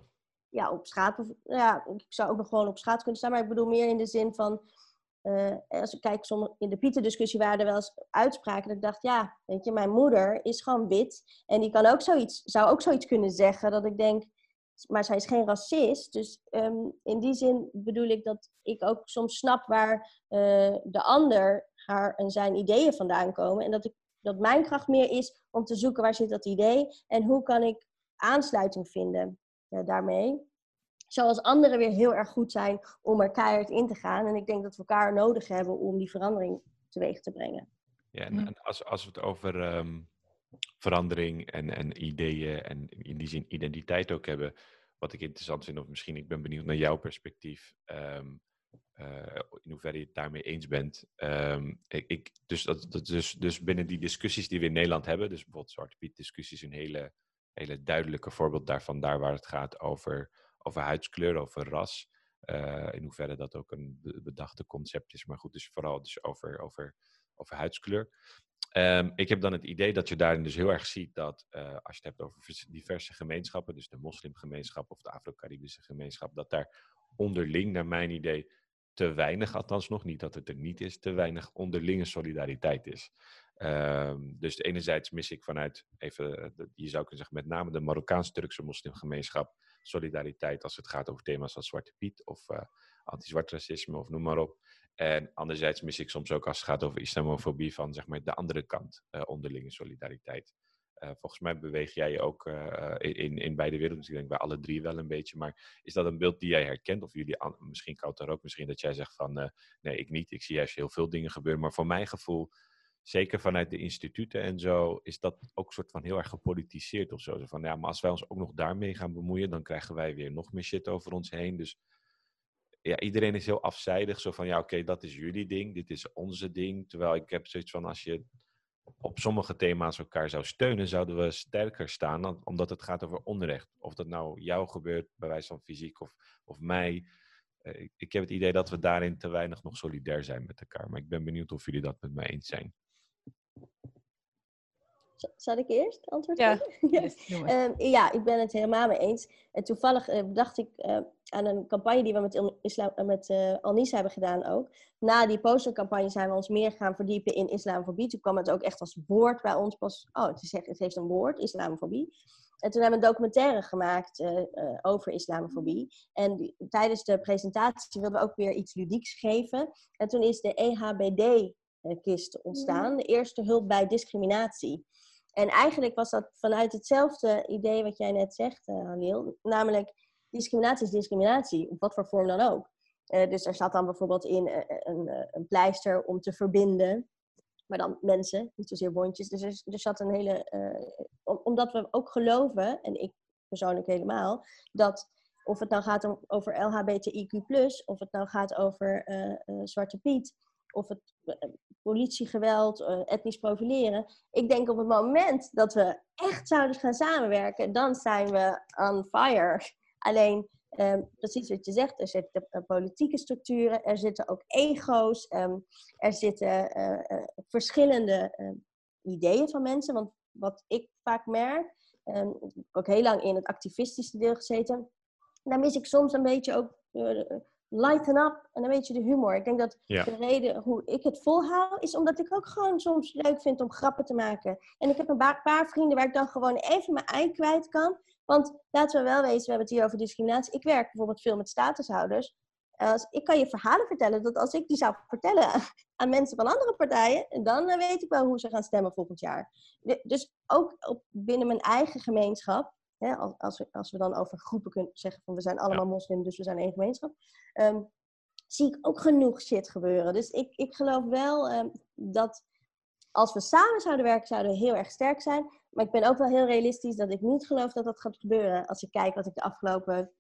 [SPEAKER 2] Ja, op straat. Ja, ik zou ook nog gewoon op straat kunnen staan, maar ik bedoel meer in de zin van. Uh, als ik kijk, soms in de Pieter-discussie waren er wel eens uitspraken dat ik dacht, ja, weet je, mijn moeder is gewoon wit en die kan ook zoiets, zou ook zoiets kunnen zeggen dat ik denk, maar zij is geen racist. Dus um, in die zin bedoel ik dat ik ook soms snap waar uh, de ander haar en zijn ideeën vandaan komen. En dat, ik, dat mijn kracht meer is om te zoeken waar zit dat idee en hoe kan ik aansluiting vinden uh, daarmee. Zoals anderen weer heel erg goed zijn om er keihard in te gaan. En ik denk dat we elkaar nodig hebben om die verandering teweeg te brengen.
[SPEAKER 1] Ja, en, en als, als we het over um, verandering en, en ideeën en in die zin identiteit ook hebben, wat ik interessant vind, of misschien ik ben benieuwd naar jouw perspectief, um, uh, in hoeverre je het daarmee eens bent. Um, ik, ik, dus, dat, dat, dus, dus binnen die discussies die we in Nederland hebben, dus bijvoorbeeld Zwarte Piet discussies, een hele, hele duidelijke voorbeeld daarvan, daar waar het gaat over, over huidskleur, over ras. Uh, in hoeverre dat ook een bedachte concept is, maar goed, dus vooral dus over, over, over huidskleur. Um, ik heb dan het idee dat je daarin dus heel erg ziet dat uh, als je het hebt over diverse gemeenschappen, dus de moslimgemeenschap of de Afro-Caribische gemeenschap, dat daar onderling, naar mijn idee, te weinig, althans nog niet dat het er niet is, te weinig onderlinge solidariteit is. Um, dus enerzijds mis ik vanuit, even, je zou kunnen zeggen, met name de Marokkaans-Turkse moslimgemeenschap, solidariteit als het gaat over thema's als Zwarte Piet of uh, anti-zwart racisme of noem maar op. En anderzijds mis ik soms ook als het gaat over islamofobie van zeg maar de andere kant, uh, onderlinge solidariteit. Uh, volgens mij beweeg jij je ook uh, in, in beide werelden. Dus ik denk bij alle drie wel een beetje. Maar is dat een beeld die jij herkent? Of jullie, misschien koud daar ook misschien dat jij zegt van nee, ik niet. Ik zie juist heel veel dingen gebeuren. Maar voor mijn gevoel, zeker vanuit de instituten en zo, is dat ook soort van heel erg gepolitiseerd of zo. zo van ja, maar als wij ons ook nog daarmee gaan bemoeien, dan krijgen wij weer nog meer shit over ons heen. Dus ja, iedereen is heel afzijdig. Zo van, ja, oké, dat is jullie ding, dit is onze ding. Terwijl ik heb zoiets van, als je op sommige thema's elkaar zou steunen, zouden we sterker staan, dan, omdat het gaat over onrecht. Of dat nou jou gebeurt, bij wijze van fysiek, of, of mij. ik, ik heb het idee dat we daarin te weinig nog solidair zijn met elkaar. Maar ik ben benieuwd of jullie dat met mij eens zijn.
[SPEAKER 2] Zal ik eerst antwoord
[SPEAKER 3] Ja,
[SPEAKER 2] geven? Ehm, ja, ik ben het helemaal mee eens. En toevallig eh, dacht ik eh, aan een campagne die we met, islam, eh, met eh, Al-Nis hebben gedaan ook. Na die postercampagne zijn we ons meer gaan verdiepen in islamofobie. Toen kwam het ook echt als woord bij ons pas. Oh, het, is echt, het heeft een woord, islamofobie. En toen hebben we een documentaire gemaakt over islamofobie. En die- tijdens de presentatie wilden we ook weer iets ludieks geven. En toen is de E EHBD-kist ontstaan. De eerste hulp bij discriminatie. En eigenlijk was dat vanuit hetzelfde idee wat jij net zegt, Halil. Namelijk, discriminatie is discriminatie, op wat voor vorm dan ook. Eh, dus er staat dan bijvoorbeeld in eh, een, een pleister om te verbinden. Maar dan mensen, niet zozeer wondjes. Dus er, zat een hele... om- omdat we ook geloven, en ik persoonlijk helemaal, dat of het nou gaat om, over LHBTIQ+, of het nou gaat over Zwarte Piet, of het eh, politiegeweld, eh, etnisch profileren. Ik denk op het moment dat we echt zouden gaan samenwerken, dan zijn we on fire. Alleen, ehm, precies wat je zegt, er zitten eh, politieke structuren, er zitten ook ego's, ehm, er zitten verschillende eh, ideeën van mensen. Want wat ik vaak merk, ehm, ik heb ook heel lang in het activistische deel gezeten, daar mis ik soms een beetje ook lighten up en een beetje de humor. Ik denk dat
[SPEAKER 1] Ja.
[SPEAKER 2] de reden hoe ik het volhoud, is omdat ik ook gewoon soms leuk vind om grappen te maken. En ik heb een paar vrienden waar ik dan gewoon even mijn ei kwijt kan. Want laten we wel wezen, we hebben het hier over discriminatie. Ik werk bijvoorbeeld veel met statushouders. Als, ik kan je verhalen vertellen dat als ik die zou vertellen aan mensen van andere partijen, dan eh, weet ik wel hoe ze gaan stemmen volgend jaar. Dus ook op, binnen mijn eigen gemeenschap, hè, als, als, we, als we dan over groepen kunnen zeggen van we zijn allemaal moslim, dus we zijn één gemeenschap, ehm, zie ik ook genoeg shit gebeuren. Dus ik, ik geloof wel ehm, dat als we samen zouden werken, zouden we heel erg sterk zijn. Maar ik ben ook wel heel realistisch dat ik niet geloof dat dat gaat gebeuren. Als ik kijk wat ik de afgelopen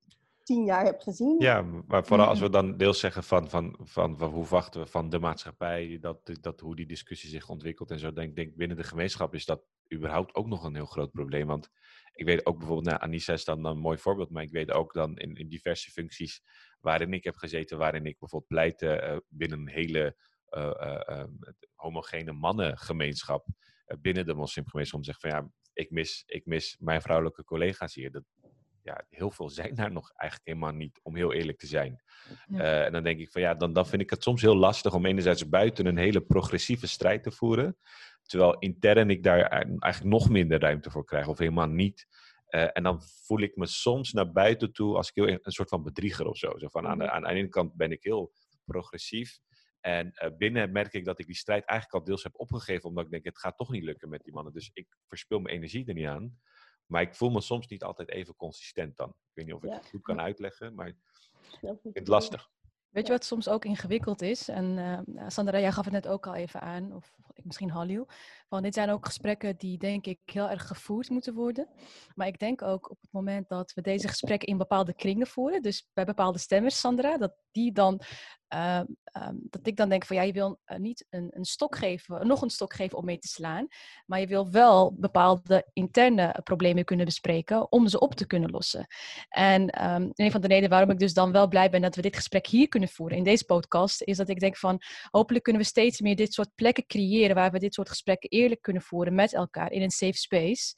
[SPEAKER 2] tien jaar heb gezien.
[SPEAKER 1] Ja, maar vooral als we dan deels zeggen van, van, van, van hoe wachten we van de maatschappij, dat, dat, hoe die discussie zich ontwikkelt en zo. Denk, denk binnen de gemeenschap is dat überhaupt ook nog een heel groot probleem. Want ik weet ook bijvoorbeeld, nou, Anissa is dan een mooi voorbeeld, maar ik weet ook dan in, in diverse functies waarin ik heb gezeten, waarin ik bijvoorbeeld pleitte eh, binnen een hele eh, eh, ehm, homogene mannengemeenschap eh, binnen de moslimgemeenschap om te zeggen van ja, ik mis, ik mis mijn vrouwelijke collega's hier. Dat, ja, heel veel zijn daar nog eigenlijk helemaal niet, om heel eerlijk te zijn.
[SPEAKER 3] Ja.
[SPEAKER 1] Eh, en dan denk ik van ja, dan, dan vind ik het soms heel lastig om enerzijds buiten een hele progressieve strijd te voeren. Terwijl intern ik daar eigenlijk nog minder ruimte voor krijg, of helemaal niet. Eh, en dan voel ik me soms naar buiten toe als ik heel een soort van bedrieger of zo. zo van aan, de, aan de ene kant ben ik heel progressief. En eh, binnen merk ik dat ik die strijd eigenlijk al deels heb opgegeven, omdat ik denk, het gaat toch niet lukken met die mannen. Dus ik verspil mijn energie er niet aan. Maar ik voel me soms niet altijd even consistent dan. Ik weet niet of ik
[SPEAKER 2] Ja.
[SPEAKER 1] het goed kan uitleggen, maar ik. vind het lastig.
[SPEAKER 3] Weet je wat soms ook ingewikkeld is? En eh, Sandra, jij gaf het net ook al even aan, of misschien Halil. Van dit zijn ook gesprekken die denk ik heel erg gevoerd moeten worden. Maar ik denk ook op het moment dat we deze gesprekken in bepaalde kringen voeren, dus bij bepaalde stemmers, Sandra, dat die dan, eh, ehm, dat ik dan denk van ja, je wil eh, niet een, een stok geven, nog een stok geven om mee te slaan, maar je wil wel bepaalde interne problemen kunnen bespreken om ze op te kunnen lossen. En ehm, een van de redenen waarom ik dus dan wel blij ben dat we dit gesprek hier kunnen voeren in deze podcast, is dat ik denk van hopelijk kunnen we steeds meer dit soort plekken creëren waar we dit soort gesprekken eerlijk kunnen voeren met elkaar in een safe space.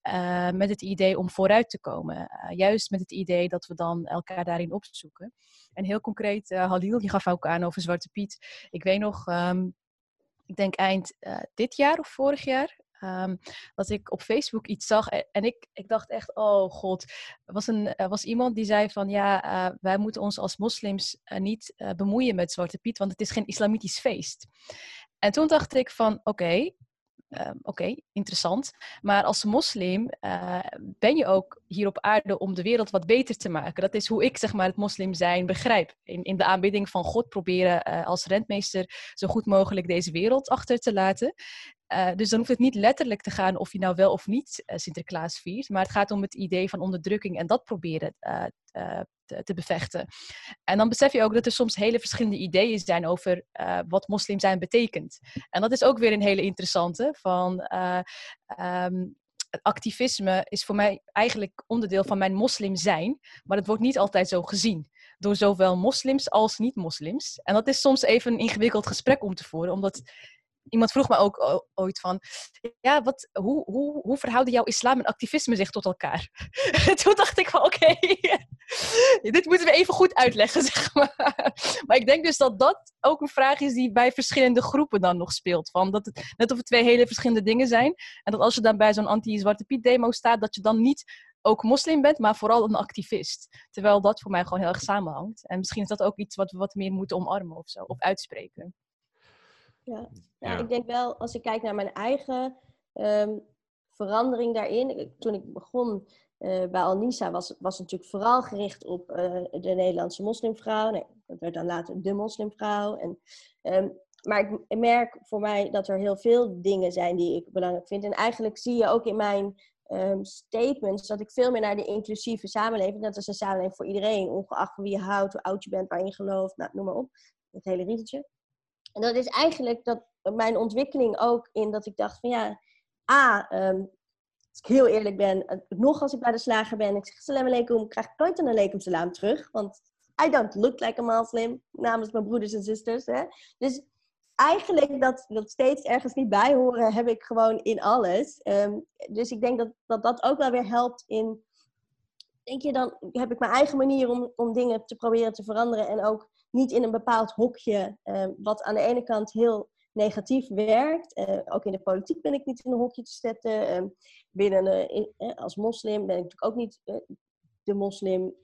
[SPEAKER 3] eh, met het idee om vooruit te komen. Eh, juist met het idee dat we dan elkaar daarin opzoeken. En heel concreet, eh, Halil, je gaf ook aan over Zwarte Piet. Ik weet nog, ehm, ik denk eind dit jaar of vorig jaar, ehm, dat ik op Facebook iets zag en, ik, ik dacht echt, oh god, er was, een, was iemand die zei van ja, wij moeten ons als moslims niet bemoeien met Zwarte Piet, want het is geen islamitisch feest. En toen dacht ik van oké, ehm, oké, interessant. Maar als moslim eh, ben je ook hier op aarde om de wereld wat beter te maken. Dat is hoe ik zeg maar het moslim zijn begrijp. In, in de aanbidding van God proberen eh, als rentmeester zo goed mogelijk deze wereld achter te laten. Eh, dus dan hoeft het niet letterlijk te gaan of je nou wel of niet eh, Sinterklaas viert. Maar het gaat om het idee van onderdrukking en dat proberen eh, te, te bevechten. En dan besef je ook dat er soms hele verschillende ideeën zijn over wat moslim zijn betekent. En dat is ook weer een hele interessante. Van, het activisme is voor mij eigenlijk onderdeel van mijn moslim zijn, maar het wordt niet altijd zo gezien. door zowel moslims als niet-moslims. En dat is soms even een ingewikkeld gesprek om te voeren, omdat iemand vroeg me ook ooit van, ja, wat, hoe, hoe, hoe verhouden jouw islam en activisme zich tot elkaar? Toen dacht ik van, oké, dit moeten we even goed uitleggen, zeg maar. Maar ik denk dus dat dat ook een vraag is die bij verschillende groepen dan nog speelt. Van dat het net of het twee hele verschillende dingen zijn. En dat als je dan bij zo'n anti-Zwarte Piet demo staat, dat je dan niet ook moslim bent, maar vooral een activist. Terwijl dat voor mij gewoon heel erg samenhangt. En misschien is dat ook iets wat we wat meer moeten omarmen of zo, of uitspreken.
[SPEAKER 2] Ja. ja, ik denk wel, als ik kijk naar mijn eigen um, verandering daarin. Toen ik begon uh, bij Alnisa was, was het natuurlijk vooral gericht op uh, de Nederlandse moslimvrouw. Nee, dat werd dan later de moslimvrouw. En, um, maar ik merk voor mij dat er heel veel dingen zijn die ik belangrijk vind. En eigenlijk zie je ook in mijn um, statements dat ik veel meer naar de inclusieve samenleving, dat is een samenleving voor iedereen, ongeacht van wie je houdt, hoe oud je bent, waar je gelooft, nou, noem maar op. Het hele riedeltje. En dat is eigenlijk dat, mijn ontwikkeling ook in dat ik dacht van ja, A, um, als ik heel eerlijk ben, nog als ik bij de slager ben, ik zeg salam alaikum, krijg ik nooit een alaikum salam terug. Want I don't look like a Muslim, namens mijn broeders en zusters. Hè? Dus eigenlijk dat, dat steeds ergens niet bij horen, heb ik gewoon in alles. Um, dus ik denk dat, dat dat ook wel weer helpt in. Denk je, dan heb ik mijn eigen manier om, om dingen te proberen te veranderen. En ook niet in een bepaald hokje, uh, wat aan de ene kant heel negatief werkt. Uh, ook in de politiek ben ik niet in een hokje te zetten. Uh, binnen, in, als moslim ben ik natuurlijk ook niet de moslim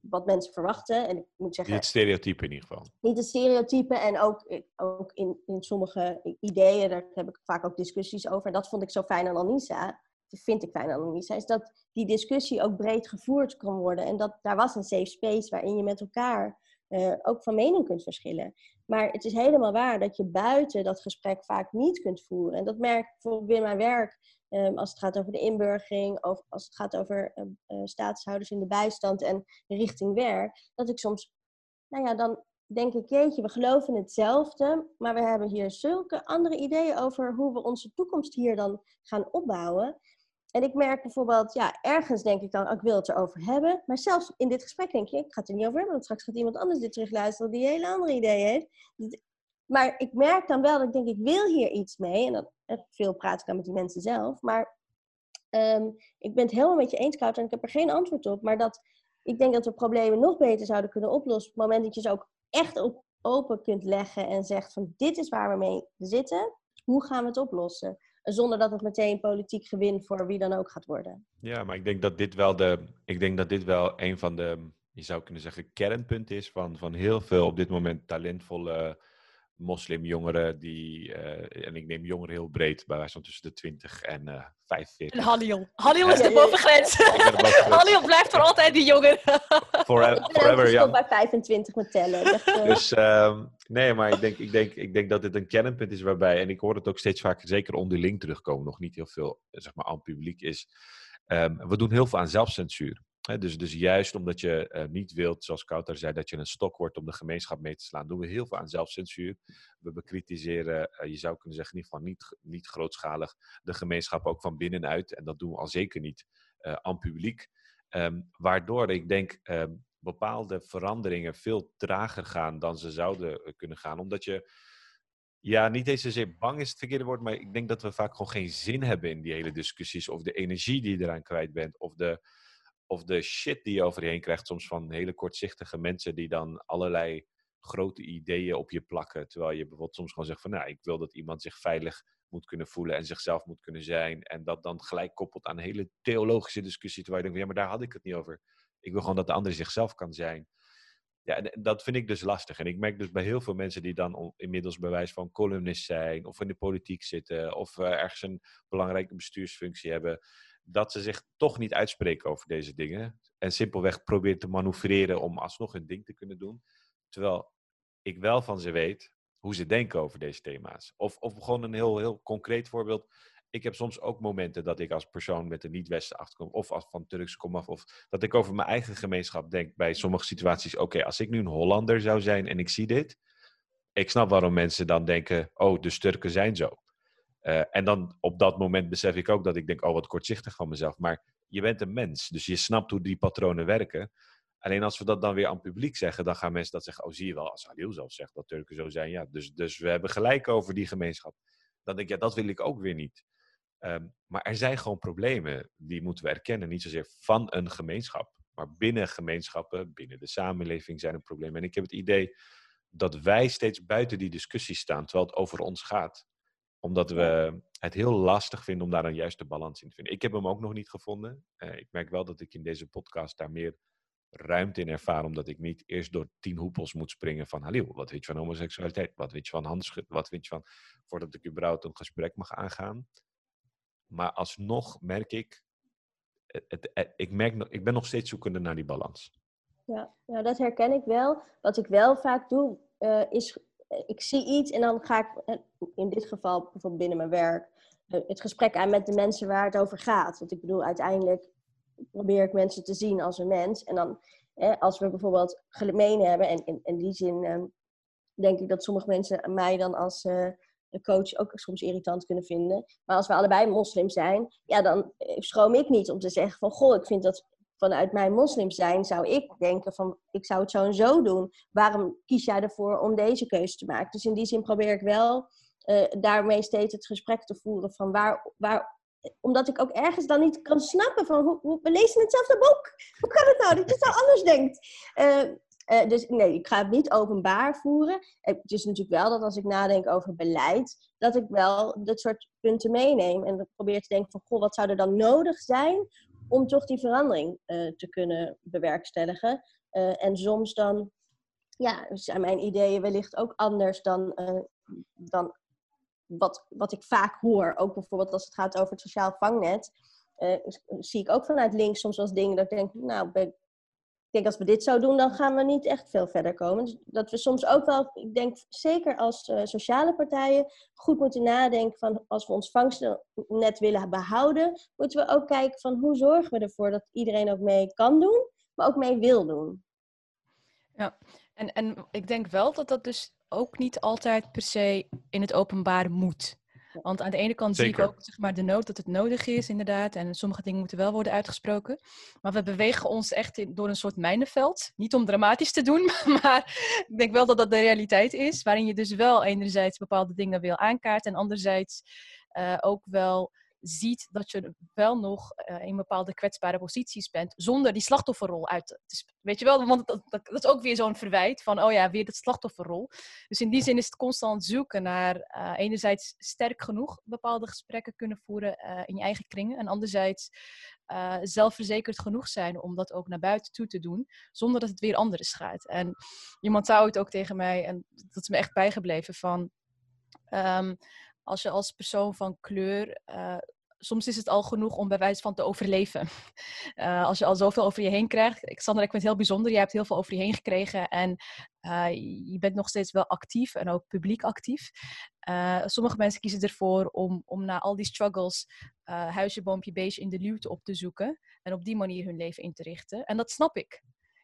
[SPEAKER 2] wat mensen verwachten. En ik moet zeggen,
[SPEAKER 1] niet het stereotype in ieder geval.
[SPEAKER 2] Niet het stereotype en ook, ook in, in sommige ideeën, daar heb ik vaak ook discussies over. En dat vond ik zo fijn aan Anissa. Dat vind ik fijn aan Anissa, is dat die discussie ook breed gevoerd kan worden. En dat daar was een safe space waarin je met elkaar uh, ook van mening kunt verschillen. Maar het is helemaal waar dat je buiten dat gesprek vaak niet kunt voeren. En dat merk ik bijvoorbeeld in mijn werk. Um, als het gaat over de inburgering, of als het gaat over uh, statushouders in de bijstand en richting werk, dat ik soms, nou ja, dan denk ik, jeetje, we geloven hetzelfde, maar we hebben hier zulke andere ideeën over hoe we onze toekomst hier dan gaan opbouwen. En ik merk bijvoorbeeld, ja, ergens denk ik dan, oh, ik wil het erover hebben. Maar zelfs in dit gesprek denk je, ik ga het er niet over hebben, want straks gaat iemand anders dit terugluisteren die hele andere ideeën heeft. Maar ik merk dan wel dat ik denk, ik wil hier iets mee. En dat, veel praat ik dan met die mensen zelf. Maar um, ik ben het helemaal met je eens, Koud, en ik heb er geen antwoord op. Maar dat ik denk dat we problemen nog beter zouden kunnen oplossen. Op het moment dat je ze ook echt op, open kunt leggen en zegt van dit is waar we mee zitten. Hoe gaan we het oplossen? Zonder dat het meteen politiek gewin voor wie dan ook gaat worden.
[SPEAKER 1] Ja, maar ik denk dat dit wel, de, ik denk dat dit wel een van de, je zou kunnen zeggen, kernpunten is van, van heel veel op dit moment talentvolle moslimjongeren die, uh, en ik neem jongeren heel breed, bij wijze van tussen de 20 en uh, 45.
[SPEAKER 3] En Halil. Halil is de bovengrens. Halil blijft voor altijd die jongen.
[SPEAKER 2] Forever, forever young. bij 25 met tellen.
[SPEAKER 1] Eh. Dus um, nee, maar ik denk, ik, denk, ik denk dat dit een kernpunt is waarbij, en ik hoor het ook steeds vaker, zeker onderling terugkomen, nog niet heel veel, zeg maar, aan publiek is. Um, we doen heel veel aan zelfcensuur dus, dus juist omdat je uh, niet wilt, zoals Kouter zei, dat je een stok wordt om de gemeenschap mee te slaan, doen we heel veel aan zelfcensuur. We bekritiseren, uh, je zou kunnen zeggen, in ieder geval niet, niet grootschalig, de gemeenschap ook van binnenuit. En dat doen we al zeker niet uh, aan publiek. Um, waardoor ik denk um, bepaalde veranderingen veel trager gaan dan ze zouden kunnen gaan. Omdat je, ja, niet eens zozeer bang is het verkeerde woord, maar ik denk dat we vaak gewoon geen zin hebben in die hele discussies. Of de energie die je eraan kwijt bent. Of de of de shit die je over krijgt, soms van hele kortzichtige mensen die dan allerlei grote ideeën op je plakken. Terwijl je bijvoorbeeld soms gewoon zegt van, nou, ik wil dat iemand zich veilig moet kunnen voelen en zichzelf moet kunnen zijn. En dat dan gelijk koppelt aan een hele theologische discussie, terwijl je denkt, ja, maar daar had ik het niet over. Ik wil gewoon dat de ander zichzelf kan zijn. Ja, en dat vind ik dus lastig. En ik merk dus bij heel veel mensen die dan inmiddels bewijs van columnist zijn, of in de politiek zitten, of uh, ergens een belangrijke bestuursfunctie hebben, dat ze zich toch niet uitspreken over deze dingen. En simpelweg proberen te manoeuvreren om alsnog hun ding te kunnen doen. Terwijl ik wel van ze weet hoe ze denken over deze thema's. Of, of gewoon een heel, heel concreet voorbeeld. Ik heb soms ook momenten dat ik als persoon met een niet-Westen achterkom, of als van Turks kom af, of dat ik over mijn eigen gemeenschap denk bij sommige situaties. Oké, als ik nu een Hollander zou zijn en ik zie dit, ik snap waarom mensen dan denken, oh, de Turken zijn zo. Uh, en dan op dat moment besef ik ook dat ik denk, oh wat kortzichtig van mezelf. Maar je bent een mens, dus je snapt hoe die patronen werken. Alleen als we dat dan weer aan het publiek zeggen, dan gaan mensen dat zeggen. Oh, zie je wel, als Halil zelf zegt dat Turken zo zijn. Ja, dus, dus we hebben gelijk over die gemeenschap. Dan denk ik, ja, dat wil ik ook weer niet. Ehm, maar er zijn gewoon problemen, die moeten we erkennen. Niet zozeer van een gemeenschap, maar binnen gemeenschappen, binnen de samenleving zijn er problemen. En ik heb het idee dat wij steeds buiten die discussie staan, terwijl het over ons gaat. Omdat we het heel lastig vinden om daar een juiste balans in te vinden. Ik heb hem ook nog niet gevonden. Uh, ik merk wel dat ik in deze podcast daar meer ruimte in ervaar, omdat ik niet eerst door tien hoepels moet springen van Halil, wat weet je van homoseksualiteit? Wat weet je van handschut? Wat weet je van, voordat ik überhaupt een gesprek mag aangaan? Maar alsnog merk ik, het, het, ik, merk, ik ben nog steeds zoekende naar die balans.
[SPEAKER 2] Ja, ja dat herken ik wel. Wat ik wel vaak doe, uh, is ik zie iets en dan ga ik, eh, in dit geval bijvoorbeeld binnen mijn werk, eh, het gesprek aan met de mensen waar het over gaat. Want ik bedoel, uiteindelijk probeer ik mensen te zien als een mens. En dan, als we bijvoorbeeld gemeen hebben, en in, in die zin ehm, denk ik dat sommige mensen mij dan als uh, coach ook soms irritant kunnen vinden. Maar als we allebei moslim zijn, ja, dan schroom ik niet om te zeggen van, goh, ik vind dat vanuit mijn moslim zijn zou ik denken van ik zou het zo en zo doen. Waarom kies jij ervoor om deze keuze te maken? Dus in die zin probeer ik wel uh, daarmee steeds het gesprek te voeren van waar, waar omdat ik ook ergens dan niet kan snappen van hoe, we lezen hetzelfde boek. Hoe kan het nou dat je zo anders denkt? Uh, uh, dus nee, ik ga het niet openbaar voeren. Het is natuurlijk wel dat als ik nadenk over beleid, dat ik wel dit soort punten meeneem en probeer te denken van, goh, wat zou er dan nodig zijn om toch die verandering uh, te kunnen bewerkstelligen. Uh, en soms dan ja, zijn mijn ideeën wellicht ook anders dan, uh, dan wat, wat ik vaak hoor. Ook bijvoorbeeld als het gaat over het sociaal vangnet. zie ik ook vanuit links soms als dingen dat ik denk, nou, ik denk als we dit zo doen, dan gaan we niet echt veel verder komen. Dus dat we soms ook wel, ik denk zeker als uh, sociale partijen, goed moeten nadenken van als we ons vangstnet willen behouden, moeten we ook kijken van hoe zorgen we ervoor dat iedereen ook mee kan doen, maar ook mee wil doen.
[SPEAKER 3] Ja, en, en ik denk wel dat dat dus ook niet altijd per se in het openbaar moet. Want aan de ene kant zie ik ook zeg maar, de nood dat het nodig is, inderdaad. En sommige dingen moeten wel worden uitgesproken. Maar we bewegen ons echt in, door een soort mijnenveld. Niet om dramatisch te doen, maar ik denk wel dat dat de realiteit is. Waarin je dus wel enerzijds bepaalde dingen wil aankaarten. En anderzijds uh, ook wel ziet dat je wel nog uh, in bepaalde kwetsbare posities bent, zonder die slachtofferrol uit te Weet je wel, want dat, dat, is ook weer zo'n verwijt van, oh ja, weer dat slachtofferrol. Dus in die zin is het constant zoeken naar uh, enerzijds sterk genoeg bepaalde gesprekken kunnen voeren uh, in je eigen kringen, en anderzijds zelfverzekerd genoeg zijn om dat ook naar buiten toe te doen, zonder dat het weer anders gaat. En iemand zou het ook tegen mij, en dat is me echt bijgebleven, van... Um, als je als persoon van kleur. Uh, soms is het al genoeg om bij wijze van te overleven. Uh, als je al zoveel over je heen krijgt. Sandra, ik vind het heel bijzonder. Je hebt heel veel over je heen gekregen. En uh, je bent nog steeds wel actief en ook publiek actief. sommige mensen kiezen ervoor om, om na al die struggles huisje, boompje, beestje in de luwte op te zoeken. En op die manier hun leven in te richten. En dat snap ik.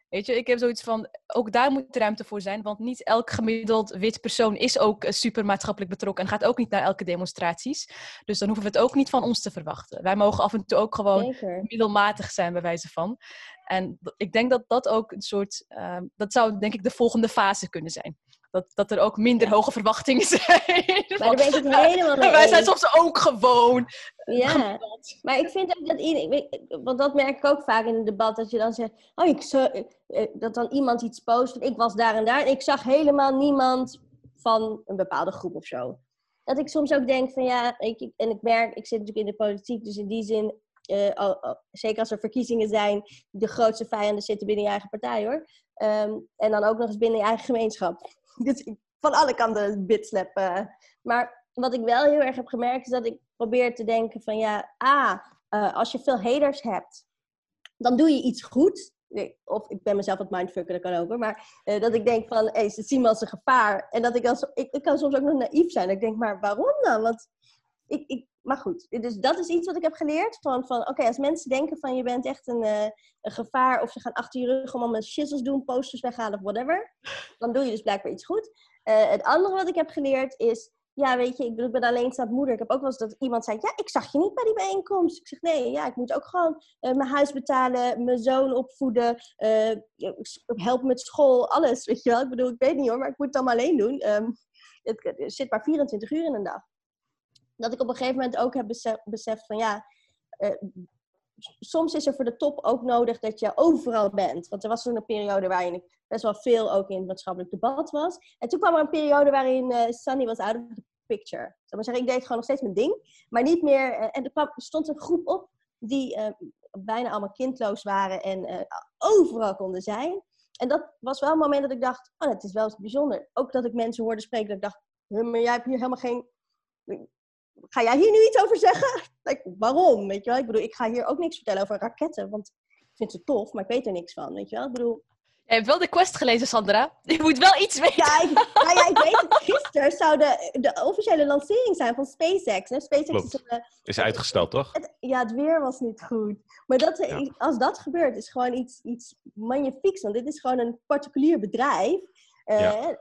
[SPEAKER 3] Weet je, ik heb zoiets van, ook daar moet ruimte voor zijn, want niet elk gemiddeld wit persoon is ook eh, super maatschappelijk betrokken en gaat ook niet naar elke demonstraties. Dus dan hoeven we het ook niet van ons te verwachten. Wij mogen af en toe ook gewoon Zeker. middelmatig zijn, bij wijze van. En ik denk dat dat ook een soort, uh, dat zou denk ik de volgende fase kunnen zijn. Dat, dat er ook minder hoge verwachtingen zijn.
[SPEAKER 2] Maar daar ben ik helemaal mee
[SPEAKER 3] Wij zijn soms ook gewoon.
[SPEAKER 2] Ja, maar ik vind ook dat iedereen, want dat merk ik ook vaak in het debat, dat je dan zegt, oh, ik zo, eh, eh, dat dan iemand iets post, ik was daar en daar, en ik zag helemaal niemand van een bepaalde groep of zo. Dat ik soms ook denk van ja, ik, en ik merk, ik zit natuurlijk in de politiek, dus in die zin uh, zeker als er verkiezingen zijn, de grootste vijanden zitten binnen je eigen partij hoor. Um, en dan ook nog eens binnen je eigen gemeenschap. Dus van alle kanten bitslap. Uh. Maar wat ik wel heel erg heb gemerkt is dat ik probeer te denken van ja, ah, uh, als je veel haters hebt, dan doe je iets goed. Of ik ben mezelf wat mindfucken, dat kan ook. Maar uh, dat ik denk van, hey, ze zien me als een gevaar. En dat ik als, ik, ik kan soms ook nog naïef zijn. Ik denk, maar waarom dan? Want ik, ik, maar goed, dus dat is iets wat ik heb geleerd. Van, van oké, als mensen denken van je bent echt een, een gevaar. Of ze gaan achter je rug om allemaal shizzles doen, posters weghalen of whatever. Dan doe je dus blijkbaar iets goed. Uh, het andere wat ik heb geleerd is ja, weet je, ik, ben alleenstaand moeder. Ik heb ook wel eens dat iemand zei, ja, ik zag je niet bij die bijeenkomst. Ik zeg, nee, ja, ik moet ook gewoon eh, mijn huis betalen, mijn zoon opvoeden, uh, helpen met school, alles, weet je wel. Ik bedoel, ik weet niet hoor, maar ik moet het allemaal alleen doen. Um, het, zit maar 24 uur in een dag. Dat ik op een gegeven moment ook heb beseft van, ja, soms is er voor de top ook nodig dat je overal bent. Want er was toen een periode waarin ik best wel veel ook in het maatschappelijk debat was. En toen kwam er een periode waarin uh, Sunny was out of the picture. Zal maar zeggen, ik deed gewoon nog steeds mijn ding. Maar niet meer... Uh, en er stond een groep op die uh, bijna allemaal kindloos waren en overal konden zijn. En dat was wel een moment dat ik dacht, oh, het is wel bijzonder. Ook dat ik mensen hoorde spreken dat ik dacht, maar jij hebt hier helemaal geen ga jij hier nu iets over zeggen? Like, waarom? Weet je wel? Ik bedoel, ik ga hier ook niks vertellen over raketten, want ik vind ze tof, maar ik weet er niks van. Weet je wel? Ik bedoel.
[SPEAKER 3] Je hebt wel de quest gelezen, Sandra. Je moet wel iets weten.
[SPEAKER 2] Ja, ik, nou ja, ik weet het. Gisteren zou de, de officiële lancering zijn van SpaceX. Hè? SpaceX
[SPEAKER 1] is, een, is uitgesteld, toch?
[SPEAKER 2] Het, ja, het weer was niet goed. Maar dat, als dat gebeurt, is gewoon iets, iets magnifieks. Want dit is gewoon een particulier bedrijf. Uh, ja.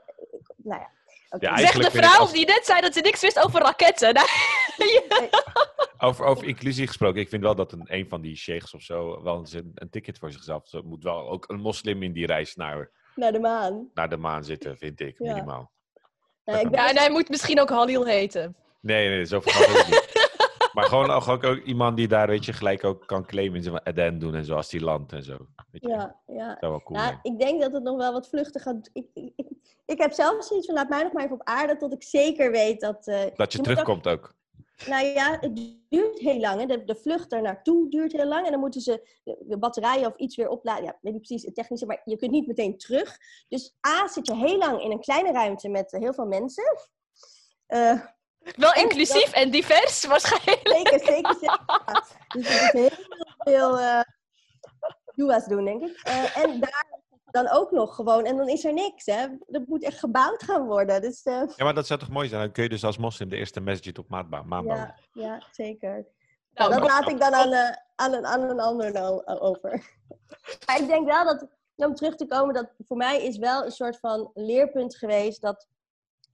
[SPEAKER 2] Nou ja,
[SPEAKER 3] ja, Zegt de vrouw die net zei dat ze niks wist over raketten.
[SPEAKER 1] over, over inclusie gesproken, ik vind wel dat een, een van die sheikhs of zo wel een, een ticket voor zichzelf zo, moet wel ook een moslim in die reis naar,
[SPEAKER 2] naar de maan.
[SPEAKER 1] Naar de maan zitten, vind ik, minimaal.
[SPEAKER 3] Ik ja en hij moet misschien ook Halil heten.
[SPEAKER 1] Nee, nee, zo gaat het niet. Maar gewoon ook, ook, ook, iemand die daar, weet je, gelijk ook kan claimen en Eden doen en zo, als die landt en zo. Weet je.
[SPEAKER 2] Ja, ja.
[SPEAKER 1] Dat wel cool
[SPEAKER 2] ja, ik denk dat het nog wel wat vluchtig gaat. Ik, ik, ik, heb zelf zoiets van, laat mij nog maar even op aarde tot ik zeker weet dat... Uh,
[SPEAKER 1] dat je, terugkomt ook,
[SPEAKER 2] Nou ja, het duurt heel lang. Hè. De, de vlucht er naartoe duurt heel lang. En dan moeten ze de, batterijen of iets weer opladen. Ja, weet niet precies het technische, maar je kunt niet meteen terug. Dus A, zit je heel lang in een kleine ruimte met heel veel mensen. Uh,
[SPEAKER 3] wel inclusief en divers waarschijnlijk.
[SPEAKER 2] Zeker, zeker, zeker. Dus er is heel veel uh, doen, denk ik. Uh, en daar dan ook nog gewoon. En dan is er niks, hè. Dat moet echt gebouwd gaan worden. Dus, uh...
[SPEAKER 1] Ja, maar dat zou toch mooi zijn? Dan kun je dus als moslim de eerste masjid op maat bouwen.
[SPEAKER 2] Ja, ja, zeker. Nou, dat laat ik dan aan, uh, aan, een, aan een ander nou over. maar ik denk wel dat, om terug te komen, dat voor mij is wel een soort van leerpunt geweest dat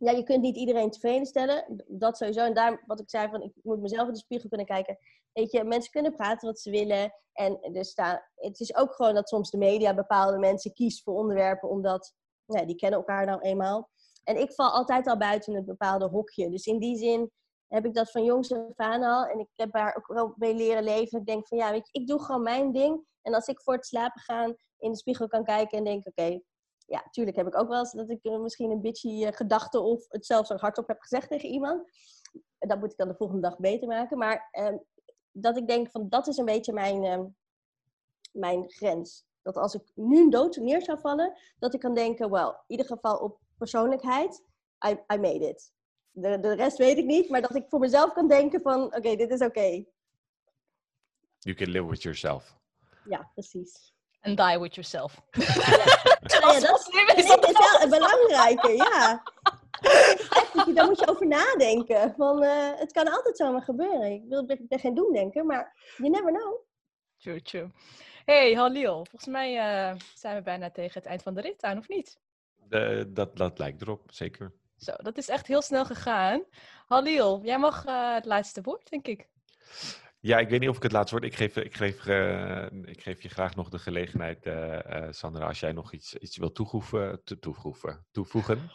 [SPEAKER 2] ja, je kunt niet iedereen tevreden stellen. Dat sowieso. En daar, wat ik zei, van ik moet mezelf in de spiegel kunnen kijken. Weet je, mensen kunnen praten wat ze willen. En er staan, het is ook gewoon dat soms de media bepaalde mensen kiest voor onderwerpen, omdat ja, die kennen elkaar nou eenmaal. En ik val altijd al buiten een bepaalde hokje. Dus in die zin heb ik dat van jongs af aan al. En ik heb daar ook wel mee leren leven. Ik denk van ja, weet je, ik doe gewoon mijn ding. En als ik voor het slapen gaan in de spiegel kan kijken en denk, oké, ja, tuurlijk heb ik ook wel eens dat ik uh, misschien een bitchy uh, gedachte of het zelfs zo hardop heb gezegd tegen iemand. Dat moet ik dan de volgende dag beter maken. Maar uh, dat ik denk van dat is een beetje mijn, ehm, mijn grens. Dat als ik nu dood neer zou vallen, dat ik kan denken, well, in ieder geval op persoonlijkheid, I, I made it. De, de rest weet ik niet, maar dat ik voor mezelf kan denken van, oké, dit is oké. Okay.
[SPEAKER 1] You can live with yourself.
[SPEAKER 2] Ja, precies.
[SPEAKER 3] And die with yourself.
[SPEAKER 2] Ja, dat, is, wel het belangrijke, ja. Daar moet je over nadenken. Van, uh, het kan altijd zomaar gebeuren. Ik, wil, ik ben geen doemdenker, maar you never know.
[SPEAKER 3] True, true. Hey, Halil. Volgens mij uh, zijn we bijna tegen het eind van de rit aan, of niet?
[SPEAKER 1] De, dat, dat lijkt erop, zeker.
[SPEAKER 3] Zo, dat is echt heel snel gegaan. Halil, jij mag uh, het laatste woord, denk ik.
[SPEAKER 1] Ja, ik weet niet of ik het laatste woord. Ik geef, ik geef, uh, ik geef je graag nog de gelegenheid, uh, uh, Sandra, als jij nog iets, iets wil toevoegen, toevoegen, toevoegen.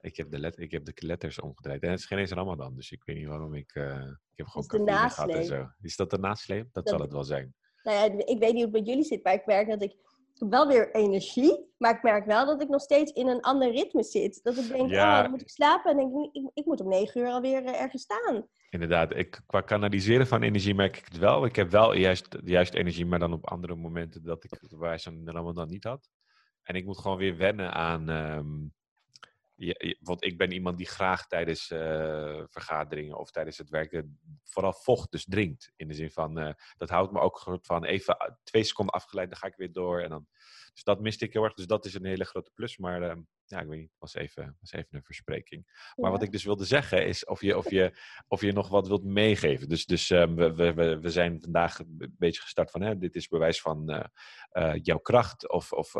[SPEAKER 1] Ik heb, de let, ik heb de letters omgedraaid. En het is geen eens Ramadan, dus ik weet niet waarom ik... ik heb gewoon cafeïne gehad en zo. Is dat de nasleep? Dat, dat zal het wel zijn.
[SPEAKER 2] Nou ja, ik weet niet hoe het bij jullie zit, maar ik merk dat ik wel weer energie, maar ik merk wel dat ik nog steeds in een ander ritme zit. Dat ik denk, ja. oh, dan moet ik slapen en denk ik, ik, moet om negen uur alweer uh, ergens staan.
[SPEAKER 1] Inderdaad, ik, qua kanaliseren van energie merk ik het wel. Ik heb wel juist, juist energie, maar dan op andere momenten dat ik waar ze dan niet had. En ik moet gewoon weer wennen aan, um, want ik ben iemand die graag tijdens uh, vergaderingen of tijdens het werken vooral vocht dus drinkt. In de zin van, uh, dat houdt me ook van even twee seconden afgeleid, dan ga ik weer door. En dan, dus dat miste ik heel erg. Dus dat is een hele grote plus. Maar uh, ja, ik weet niet, was even, was even een verspreking. Maar wat ik dus wilde zeggen is of je, of je, of je nog wat wilt meegeven. Dus, dus um, we, we, we zijn vandaag een beetje gestart van, hè, dit is bewijs van jouw kracht. Of, of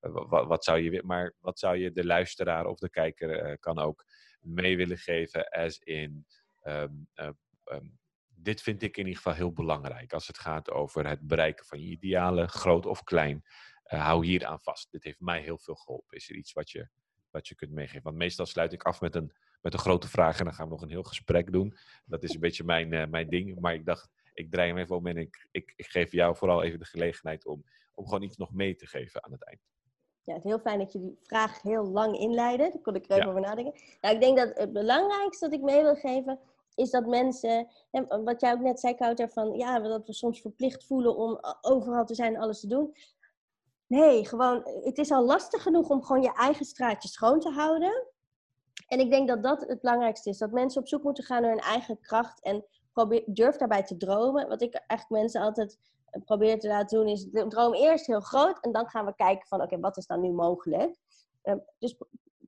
[SPEAKER 1] wat, wat, zou je, maar wat zou je de luisteraar of de kijker kan ook mee willen geven, as in, ehm, eh, ehm, dit vind ik in ieder geval heel belangrijk als het gaat over het bereiken van je idealen, groot of klein. Uh, hou hier aan vast. Dit heeft mij heel veel geholpen. Is er iets wat je, wat je kunt meegeven? Want meestal sluit ik af met een, met een grote vraag en dan gaan we nog een heel gesprek doen. Dat is een beetje mijn, uh, mijn ding. Maar ik dacht, ik draai hem even om en ik, ik, ik geef jou vooral even de gelegenheid om, om gewoon iets nog mee te geven aan het eind.
[SPEAKER 2] Ja, het is heel fijn dat je die vraag heel lang inleidde. Daar kon ik er even ja. over nadenken. Nou, ik denk dat het belangrijkste dat ik mee wil geven, is dat mensen, wat jij ook net zei, Kouter, van ja, dat we soms verplicht voelen om overal te zijn en alles te doen. Nee, gewoon, het is al lastig genoeg om gewoon je eigen straatje schoon te houden. En ik denk dat dat het belangrijkste is. Dat mensen op zoek moeten gaan naar hun eigen kracht en probeer, durf daarbij te dromen. Wat ik eigenlijk mensen altijd probeer te laten doen, is droom eerst heel groot en dan gaan we kijken van oké, wat is dan nu mogelijk? Um, dus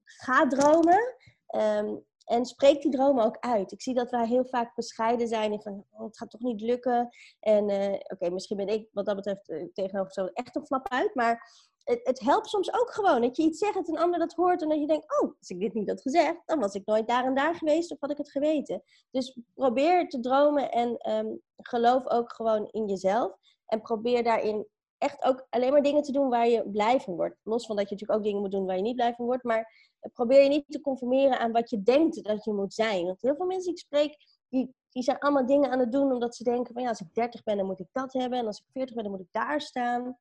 [SPEAKER 2] ga dromen um, en spreek die dromen ook uit. Ik zie dat wij heel vaak bescheiden zijn en van oh, het gaat toch niet lukken. En uh, oké, misschien ben ik wat dat betreft uh, tegenover zo echt een flap uit, maar het, het, helpt soms ook gewoon dat je iets zegt dat een ander dat hoort en dat je denkt, oh, als ik dit niet had gezegd, dan was ik nooit daar en daar geweest of had ik het geweten. Dus probeer te dromen en um, geloof ook gewoon in jezelf. En probeer daarin echt ook alleen maar dingen te doen waar je blij van wordt. Los van dat je natuurlijk ook dingen moet doen waar je niet blij van wordt. Maar probeer je niet te conformeren aan wat je denkt dat je moet zijn. Want heel veel mensen die ik spreek, die, die zijn allemaal dingen aan het doen omdat ze denken van ja, als ik 30 ben, dan moet ik dat hebben. En als ik 40 ben, dan moet ik daar staan.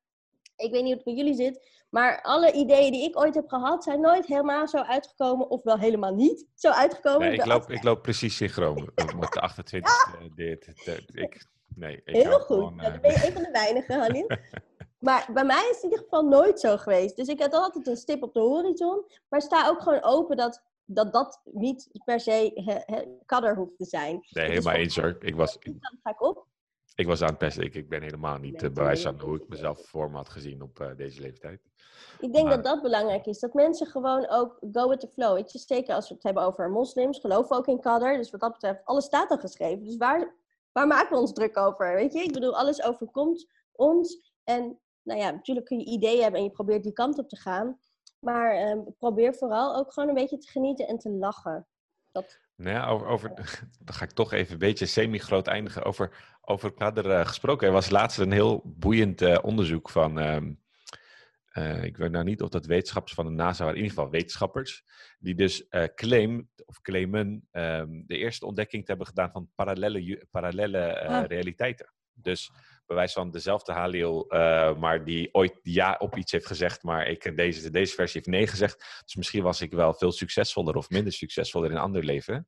[SPEAKER 2] Ik weet niet hoe het bij jullie zit, maar alle ideeën die ik ooit heb gehad, zijn nooit helemaal zo uitgekomen, of wel helemaal niet zo uitgekomen.
[SPEAKER 1] Nee, ik, loop, ik loop precies synchroon met de 28 ja. dit. Ik, nee, ik
[SPEAKER 2] Heel goed. Gewoon, uh... dan ben je een van de weinigen, Halil. maar bij mij is het in ieder geval nooit zo geweest. Dus ik had altijd een stip op de horizon, maar sta ook gewoon open dat dat, dat niet per se kadder hoeft te zijn.
[SPEAKER 1] Nee, helemaal eens hoor. Ik was,
[SPEAKER 2] dan ga ik op.
[SPEAKER 1] Ik was aan het pesten. Ik, ik ben helemaal niet nee, bewijs aan hoe ik mezelf voor me had gezien op uh, deze leeftijd.
[SPEAKER 2] Ik denk maar... dat dat belangrijk is. Dat mensen gewoon ook go with the flow. Weet je, zeker als we het hebben over moslims, geloven ook in kader. Dus wat dat betreft, alles staat al geschreven. Dus waar, waar maken we ons druk over? Weet je, ik bedoel, alles overkomt ons. En nou ja, natuurlijk kun je ideeën hebben en je probeert die kant op te gaan. Maar um, probeer vooral ook gewoon een beetje te genieten en te lachen. Dat...
[SPEAKER 1] Nou ja, over, over, dan ga ik toch even een beetje semi-groot eindigen. Over, over kader uh, gesproken. Er was laatst een heel boeiend uh, onderzoek van. Um, uh, ik weet nou niet of dat wetenschappers van de NASA waren, in ieder geval wetenschappers. Die dus claim, of claimen um, de eerste ontdekking te hebben gedaan van parallele, parallele ah. realiteiten. Dus bewijs van dezelfde Halil, uh, maar die ooit ja op iets heeft gezegd, maar ik, deze, deze versie heeft nee gezegd. Dus misschien was ik wel veel succesvoller of minder succesvoller in een ander leven.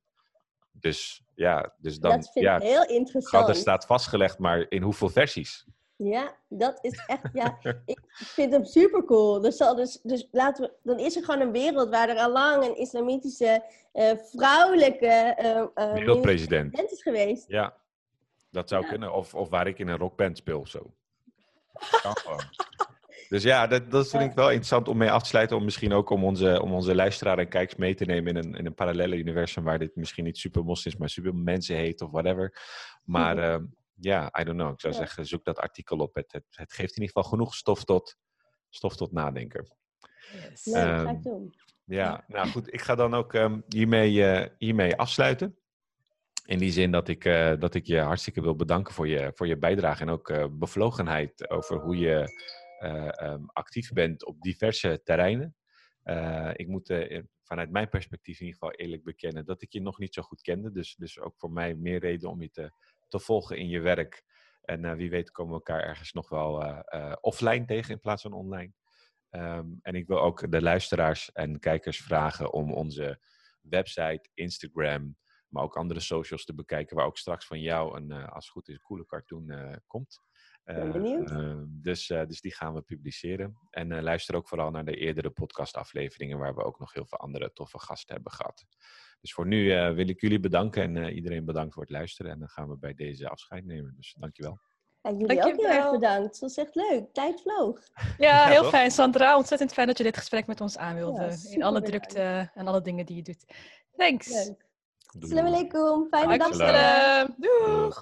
[SPEAKER 1] Dus ja, dus dan.
[SPEAKER 2] Dat vind
[SPEAKER 1] ja,
[SPEAKER 2] ik heel interessant.
[SPEAKER 1] Er staat vastgelegd, maar in hoeveel versies?
[SPEAKER 2] Ja, dat is echt, ja, ik vind hem super cool. Dus, dus, dus laten we, dan is er gewoon een wereld waar er al lang een islamitische uh, vrouwelijke uh,
[SPEAKER 1] wereldpresident
[SPEAKER 2] is geweest.
[SPEAKER 1] Ja, dat zou ja. kunnen. Of, of waar ik in een rockband speel of zo. Kan gewoon. Dus ja, dat, dat vind ik wel interessant om mee af te sluiten. Om misschien ook om onze, om onze luisteraar en kijkers mee te nemen in een, in een parallele universum. Waar dit misschien niet super is, maar super mensen heet of whatever. Maar ja, uh, yeah, I don't know. Ik zou ja. zeggen, zoek dat artikel op. Het, het, het, geeft in ieder geval genoeg stof tot, stof tot nadenken.
[SPEAKER 2] Yes. Um, ga ik doen.
[SPEAKER 1] Ja, nou goed. Ik ga dan ook um, hiermee, uh, hiermee afsluiten. In die zin dat ik, uh, dat ik je hartstikke wil bedanken voor je, voor je bijdrage en ook uh, bevlogenheid over hoe je uh, um, actief bent op diverse terreinen. ik moet vanuit mijn perspectief in ieder geval eerlijk bekennen dat ik je nog niet zo goed kende. Dus, dus ook voor mij meer reden om je te, te volgen in je werk. En wie weet komen we elkaar ergens nog wel offline tegen in plaats van online. Um, en ik wil ook de luisteraars en kijkers vragen om onze website, Instagram, maar ook andere socials te bekijken, waar ook straks van jou een, uh, als het goed is, een coole cartoon uh, komt.
[SPEAKER 2] Ben benieuwd.
[SPEAKER 1] Uh, dus, dus die gaan we publiceren. En luister ook vooral naar de eerdere podcastafleveringen, waar we ook nog heel veel andere toffe gasten hebben gehad. Dus voor nu wil ik jullie bedanken en iedereen bedankt voor het luisteren. En dan gaan we bij deze afscheid nemen. Dus dankjewel.
[SPEAKER 2] En jullie Dankjewel. ook heel erg bedankt. Het was echt leuk. Tijd vloog.
[SPEAKER 3] Ja, heel fijn. Sandra, ontzettend fijn dat je dit gesprek met ons aan wilde. Ja, in alle drukte en alle dingen die je doet. Thanks.
[SPEAKER 2] Leuk. Assalamu alaikum. Fijne dag.
[SPEAKER 3] Doeg.